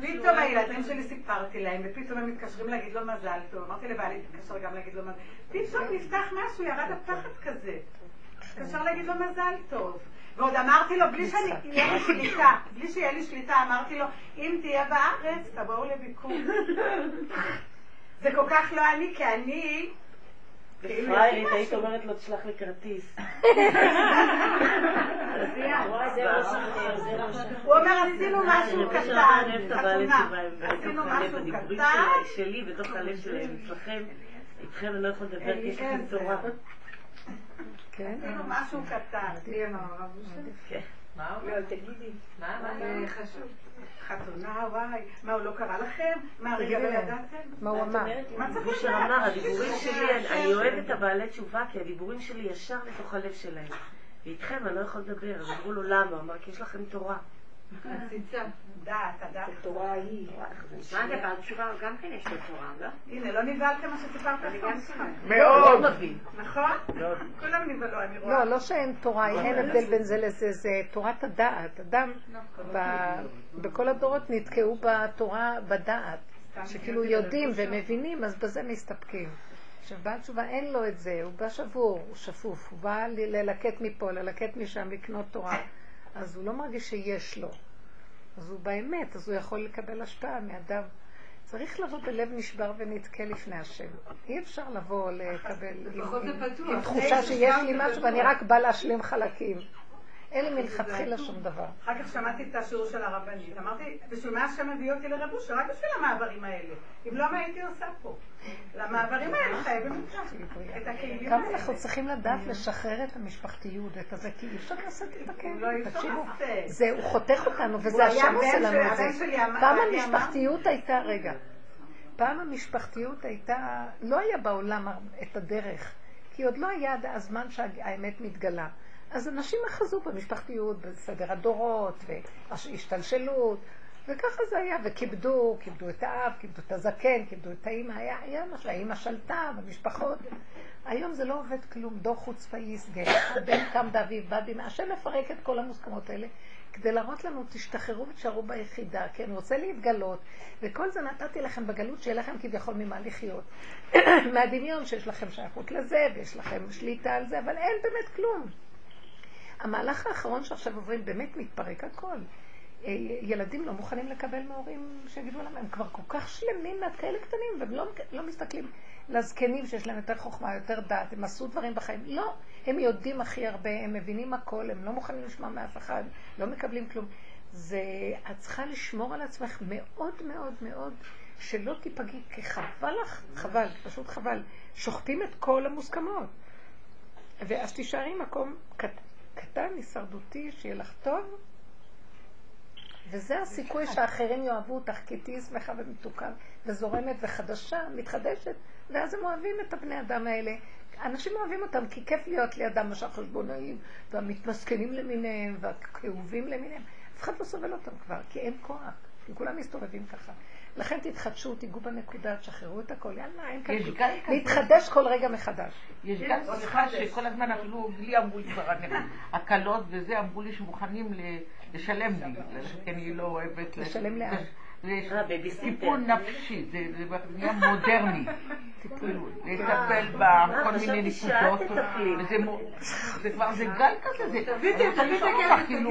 S5: פתאום הילדים שלי סיפרתי להם, ופתאום הם מתקשרים להגיד לו מזל טוב. אמרתי לבעלי, תתקשר גם להגיד לו מזל פתאום נפתח משהו, ירד הפחד כזה. התקשר להגיד לו מזל טוב. ועוד אמרתי לו, בלי שאני, לי שליטה, בלי שיהיה לי שליטה, אמרתי לו, אם תהיה בארץ, תבואו לביקור. זה כל כך לא אני, כי אני...
S6: פריירית, היית. אומרת לו, תשלח לי כרטיס.
S5: הוא אומר, עשינו משהו
S6: אני
S5: קטן, חתונה. עשינו משהו קטן.
S6: שלי- בתוך הלב שלהם, אצלכם, איתכם אני לא יכול לדבר כי יש לכם
S5: כן,
S6: תורה.
S2: כן?
S5: עשינו משהו קטן.
S9: מה?
S4: לא, תגידי. מה, מה?
S1: זה חשוב.
S5: חתונה, וואי. מה, הוא לא קרא לכם? מה, רגע, לא ידעתם?
S2: מה הוא אמר?
S5: מה צריך לדעת?
S6: אמר, הדיבורים
S5: יש
S6: שלי. אני אוהבת את הבעלי תשובה, כי הדיבורים שלי ישר לתוך הלב שלהם. ואיתכם אני לא יכול לדבר. אז אמרו לו, למה? הוא אמר, כי יש לכם תורה.
S5: דעת, הדעת.
S4: התורה היא. מה זה, בעל תשובה גם כן יש לו תורה, לא?
S5: הנה, לא נבהלתם מה שסיפרת עכשיו?
S4: גם שומעת.
S9: מאוד.
S5: נכון? כולם נבהלו, אני רואה.
S2: לא, לא שאין תורה, אין הבדל בין זה לזה, זה תורת הדעת. אדם ב- בכל הדורות נתקעו בתורה בדעת, שכאילו יודעים ומבינים, אז בזה מסתפקים. עכשיו, בעל תשובה אין לו את זה, הוא בא שבור, הוא שפוף, הוא בא ללקט מפה, ללקט משם, לקנות תורה, אז הוא לא מרגיש שיש לו. אז הוא באמת, אז הוא יכול לקבל השפעה מאדם. צריך לבוא בלב נשבר ונתקה לפני השם. אי אפשר לבוא לקבל *laughs* עם, עם. עם תחושה שיש לי משהו ואני רק באה להשלים חלקים. אין לי מלכתחילה שום דבר.
S5: אחר כך שמעתי את השיעור של הרבנית. אמרתי, בשביל מה השם הביא אותי לרב אושר? רק בשביל המעברים האלה. אם לא, מה הייתי עושה פה? למעברים האלה חייבים את הכלים
S2: כמה
S5: האלה.
S2: אנחנו צריכים לדעת לשחרר את המשפחתיות, את הזה, כי אי אפשר לשאת את
S5: לא,
S2: הכאב.
S5: אי אפשר
S2: תקשיבו,
S5: לשאת.
S2: זה, הוא חותך אותנו, וזה השם עושה לנו את זה. פעם המשפחתיות הייתה, רגע, פעם המשפחתיות הייתה, לא היה בעולם את הדרך, כי עוד לא היה הזמן שהאמת מתגלה. אז אנשים אחזו במשפחתיות, בסדר הדורות, והשתלשלות, וככה זה היה, וכיבדו, כיבדו את האב, כיבדו את הזקן, כיבדו את האמא, היה, היה משהו, האמא שלטה במשפחות. היום זה לא עובד כלום, דור חוצפה יסגה, הבן קם באביב, בא השם מפרק את כל המוסכמות האלה, כדי להראות לנו, תשתחררו ותשארו ביחידה, כי אני רוצה להתגלות, וכל זה נתתי לכם בגלות שיהיה לכם כביכול ממה לחיות. *clears throat* מהדמיון שיש לכם שייכות לזה, ויש לכם שליטה על זה, אבל אין באמת כלום. המהלך האחרון שעכשיו עוברים, באמת מתפרק הכל. אה, ילדים לא מוכנים לקבל מהורים שיגידו להם, הם כבר כל כך שלמים כאלה קטנים, והם לא, לא מסתכלים לזקנים שיש להם יותר חוכמה, יותר דעת, הם עשו דברים בחיים. לא, הם יודעים הכי הרבה, הם מבינים הכל, הם לא מוכנים לשמוע מאף אחד, לא מקבלים כלום. זה, את צריכה לשמור על עצמך מאוד מאוד מאוד, שלא תיפגעי, כי חבל לך, חבל, פשוט חבל. שוחטים את כל המוסכמות. ואז תישארי מקום קט, קטן, הישרדותי, שיהיה לך טוב, וזה הסיכוי שהאחרים יאהבו אותך, כי תהיי שמחה ומתוקה וזורמת וחדשה, מתחדשת, ואז הם אוהבים את הבני אדם האלה. אנשים אוהבים אותם כי כיף להיות לידם, מה שהחשבונאים והמתמסכנים למיניהם והכאובים למיניהם. אף אחד לא סובל אותם כבר, כי אין כוח, כי כולם מסתובבים ככה. לכן תתחדשו, תיגעו בנקודה, תשחררו את הכל, יאללה, אין כאן. להתחדש כל רגע מחדש.
S9: יש גם שיחה שכל הזמן אפילו לי אמרו לי כבר הקלות וזה אמרו לי שמוכנים לשלם לי, שכן היא לא אוהבת...
S2: לשלם לאן?
S6: אה, בייביסיטר.
S9: טיפול נפשי, זה זה נהיה מודרני. לטפל
S6: אה,
S9: בכל מיני
S6: חשבתי שאת
S9: נקודות. וזה זה כבר, זה גל כזה, זה... לשאול אותך, כאילו,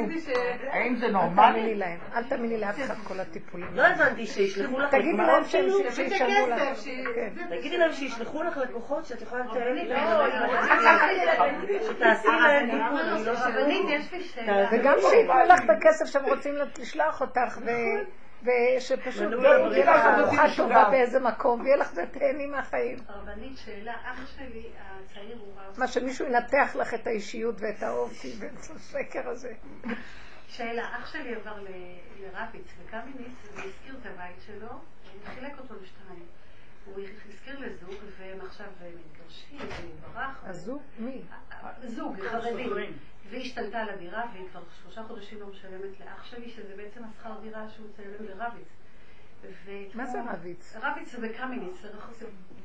S9: האם זה
S2: אל
S9: נורמלי?
S2: תאמיני להם, אל תאמיני לאף אחד כל הטיפולים.
S6: לא הבנתי, שישלחו לך לקוחות?
S2: שישלמו לך. כן.
S6: תגידי להם שישלחו לך לקוחות שאת יכולה לתאר לי.
S3: לא,
S6: שתעשי להם טיפול, לא
S10: שאלה.
S2: וגם שייתנו לך את הכסף שהם רוצים לשלוח אותך, ו- ושפשוט
S6: מדוע
S2: יהיה לך ארוחה טובה באיזה מקום, ויהיה לך ותהני מהחיים.
S10: רבנית, שאלה, אח שלי הצעיר הוא רב.
S2: מה שמישהו ינתח לך את האישיות ואת האופי ואת השקר הזה.
S10: שאלה, אח שלי עבר ל- לרביץ בקמיניץ, והזכיר את הבית שלו, וחילק אותו לשתיים. הוא הזכיר לזוג, והם עכשיו מתגרשים, והוא ברח.
S2: אז הוא? מי?
S10: זוג, חרדים. והיא השתלטה על הדירה, והיא כבר שלושה חודשים לא משלמת לאח שלי, שזה בעצם השכר דירה שהוא משלם לרביץ.
S2: מה זה רביץ?
S10: רביץ זה בקמיניץ, זה רחוק.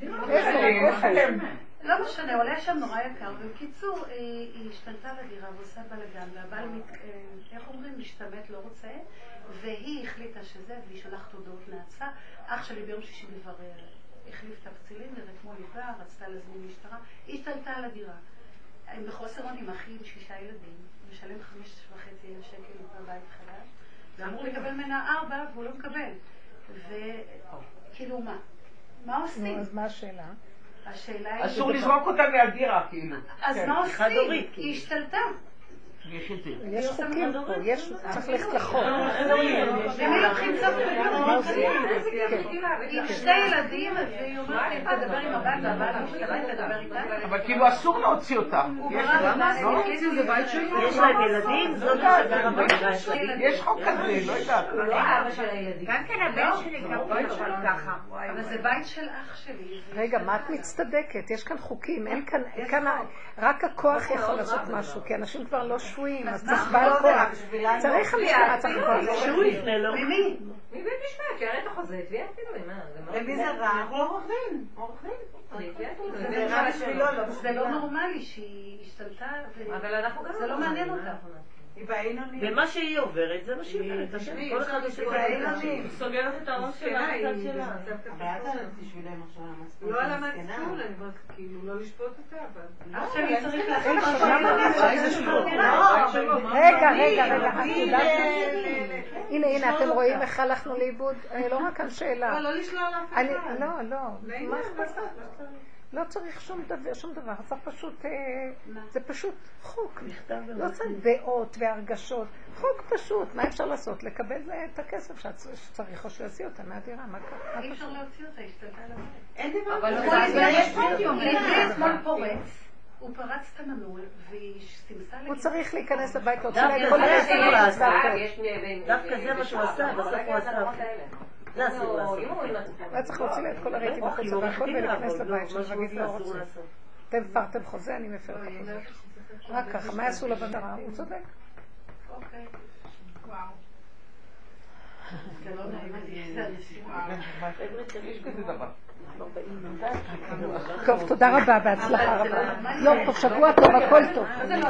S2: איפה? איפה?
S10: לא משנה, עולה שם נורא יקר, ובקיצור, היא היא השתלטה לדירה ועושה בלאגן, והבעל, אה, איך אומרים, משתמט, לא רוצה, והיא החליטה שזה, והיא שולחת הודעות נאצה. אח שלי ביום שישי מברר, החליף את הפצילינדר, אתמול ליווה, רצתה להזמין משטרה, היא השתלטה על הדירה. הם בחוסר אונים, אחי עם שישה ילדים, משלם חמש וחצי אלף שקל בבית חדש, ואמור לקבל ממנה ארבע, והוא לא מקבל. וכאילו מה? מה
S2: נו,
S10: עושים?
S2: אז מה השאלה?
S10: השאלה היא...
S9: אסור לזרוק אותה מהדירה, כאילו.
S10: אז
S9: כן.
S10: מה עושים? היא
S6: כאילו.
S10: השתלטה.
S9: יש את זה.
S2: יש חוקים פה, יש, צריך ללכת לחוק.
S10: ומי לוקחים סוף
S2: מה עושים? כן.
S10: עם שתי ילדים, והיא אומרת לי, תדבר עם הבעל, והבעל משתלט, תדבר איתה.
S9: אבל כאילו אסור להוציא אותה. יש- לא
S6: להם ילדים?
S9: יש חוק כזה, לא יודעת.
S3: גם כן הבן שלי כן ככה.
S10: אבל זה בית של אח שלי.
S2: רגע, מה את מצטדקת? יש כאן חוקים, אין כאן, רק הכוח יכול לעשות משהו, כי אנשים כבר לא שבויים, אז צריך בעל כוח. צריך המשטרה, צריך הכל.
S6: שהוא יפנה לו.
S10: ממי?
S4: מבית משפט, שיראה את החוזה, תביעה אפילו, מה, זה מאוד...
S1: למי זה רע? עורך דין. עורך דין.
S4: אפילו, זה
S1: רע בשבילו, לא
S10: זה. לא נורמלי שהיא השתלטה,
S4: אבל אנחנו גם...
S10: זה לא מעניין אותה.
S1: היא.
S6: ומה שהיא עוברת, זה מה שהיא עוברת.
S1: תשמעי,
S6: כל אחד
S1: אין
S6: את.
S8: היא סוגרת את הראש שלה
S1: היא
S8: שלה.
S11: עכשיו על.
S1: לא על. המצפון, אני אומרת, כאילו, לא לשפוט אותה, אבל...
S10: אח שלי צריך לעשות
S2: רגע. רגע, רגע. הנה, הנה, אתם רואים איך הלכנו לאיבוד? אני לא רק כאן שאלה.
S1: לא, לא לשלול אף אחד.
S2: לא, לא, מה אכפת לך? לא צריך שום דבר, שום דבר, צריך פשוט, אה, זה פשוט חוק. לא צריך דעות והרגשות, חוק פשוט, מה אפשר לעשות? לקבל זה את הכסף שצריך או שיוציא אותה מהדירה, מה קרה?
S10: אי אפשר? להוציא אותה, השתלטה על.
S1: אין דבר
S3: אבל
S1: כזה.
S3: הוא
S10: אבל
S3: אבל
S10: יש פודיום. אתמול פורץ, הוא פרץ את המנעול, והיא סימסה
S2: הוא
S10: לכיוון.
S2: צריך להיכנס כל
S6: זה אסור לעשות.
S2: והכל.
S6: דווקא זה מה שהוא עשה, בסוף הוא עשה. זה אסור לעשות.
S2: היה צריך להוציא לה את כל הרהיטים החוצה והכל
S6: מחכים
S2: ולהיכנס לבית
S6: לא,
S2: שלו ולהגיד לא רוצה. אתם הפרתם חוזה, אני מפר את החוזה. רק ככה, מה יעשו לבדרה? הוא צודק.
S10: אוקיי. לא.
S9: יש כזה דבר.
S2: טוב, תודה רבה, בהצלחה רבה. יום טוב, שבוע טוב, הכל טוב.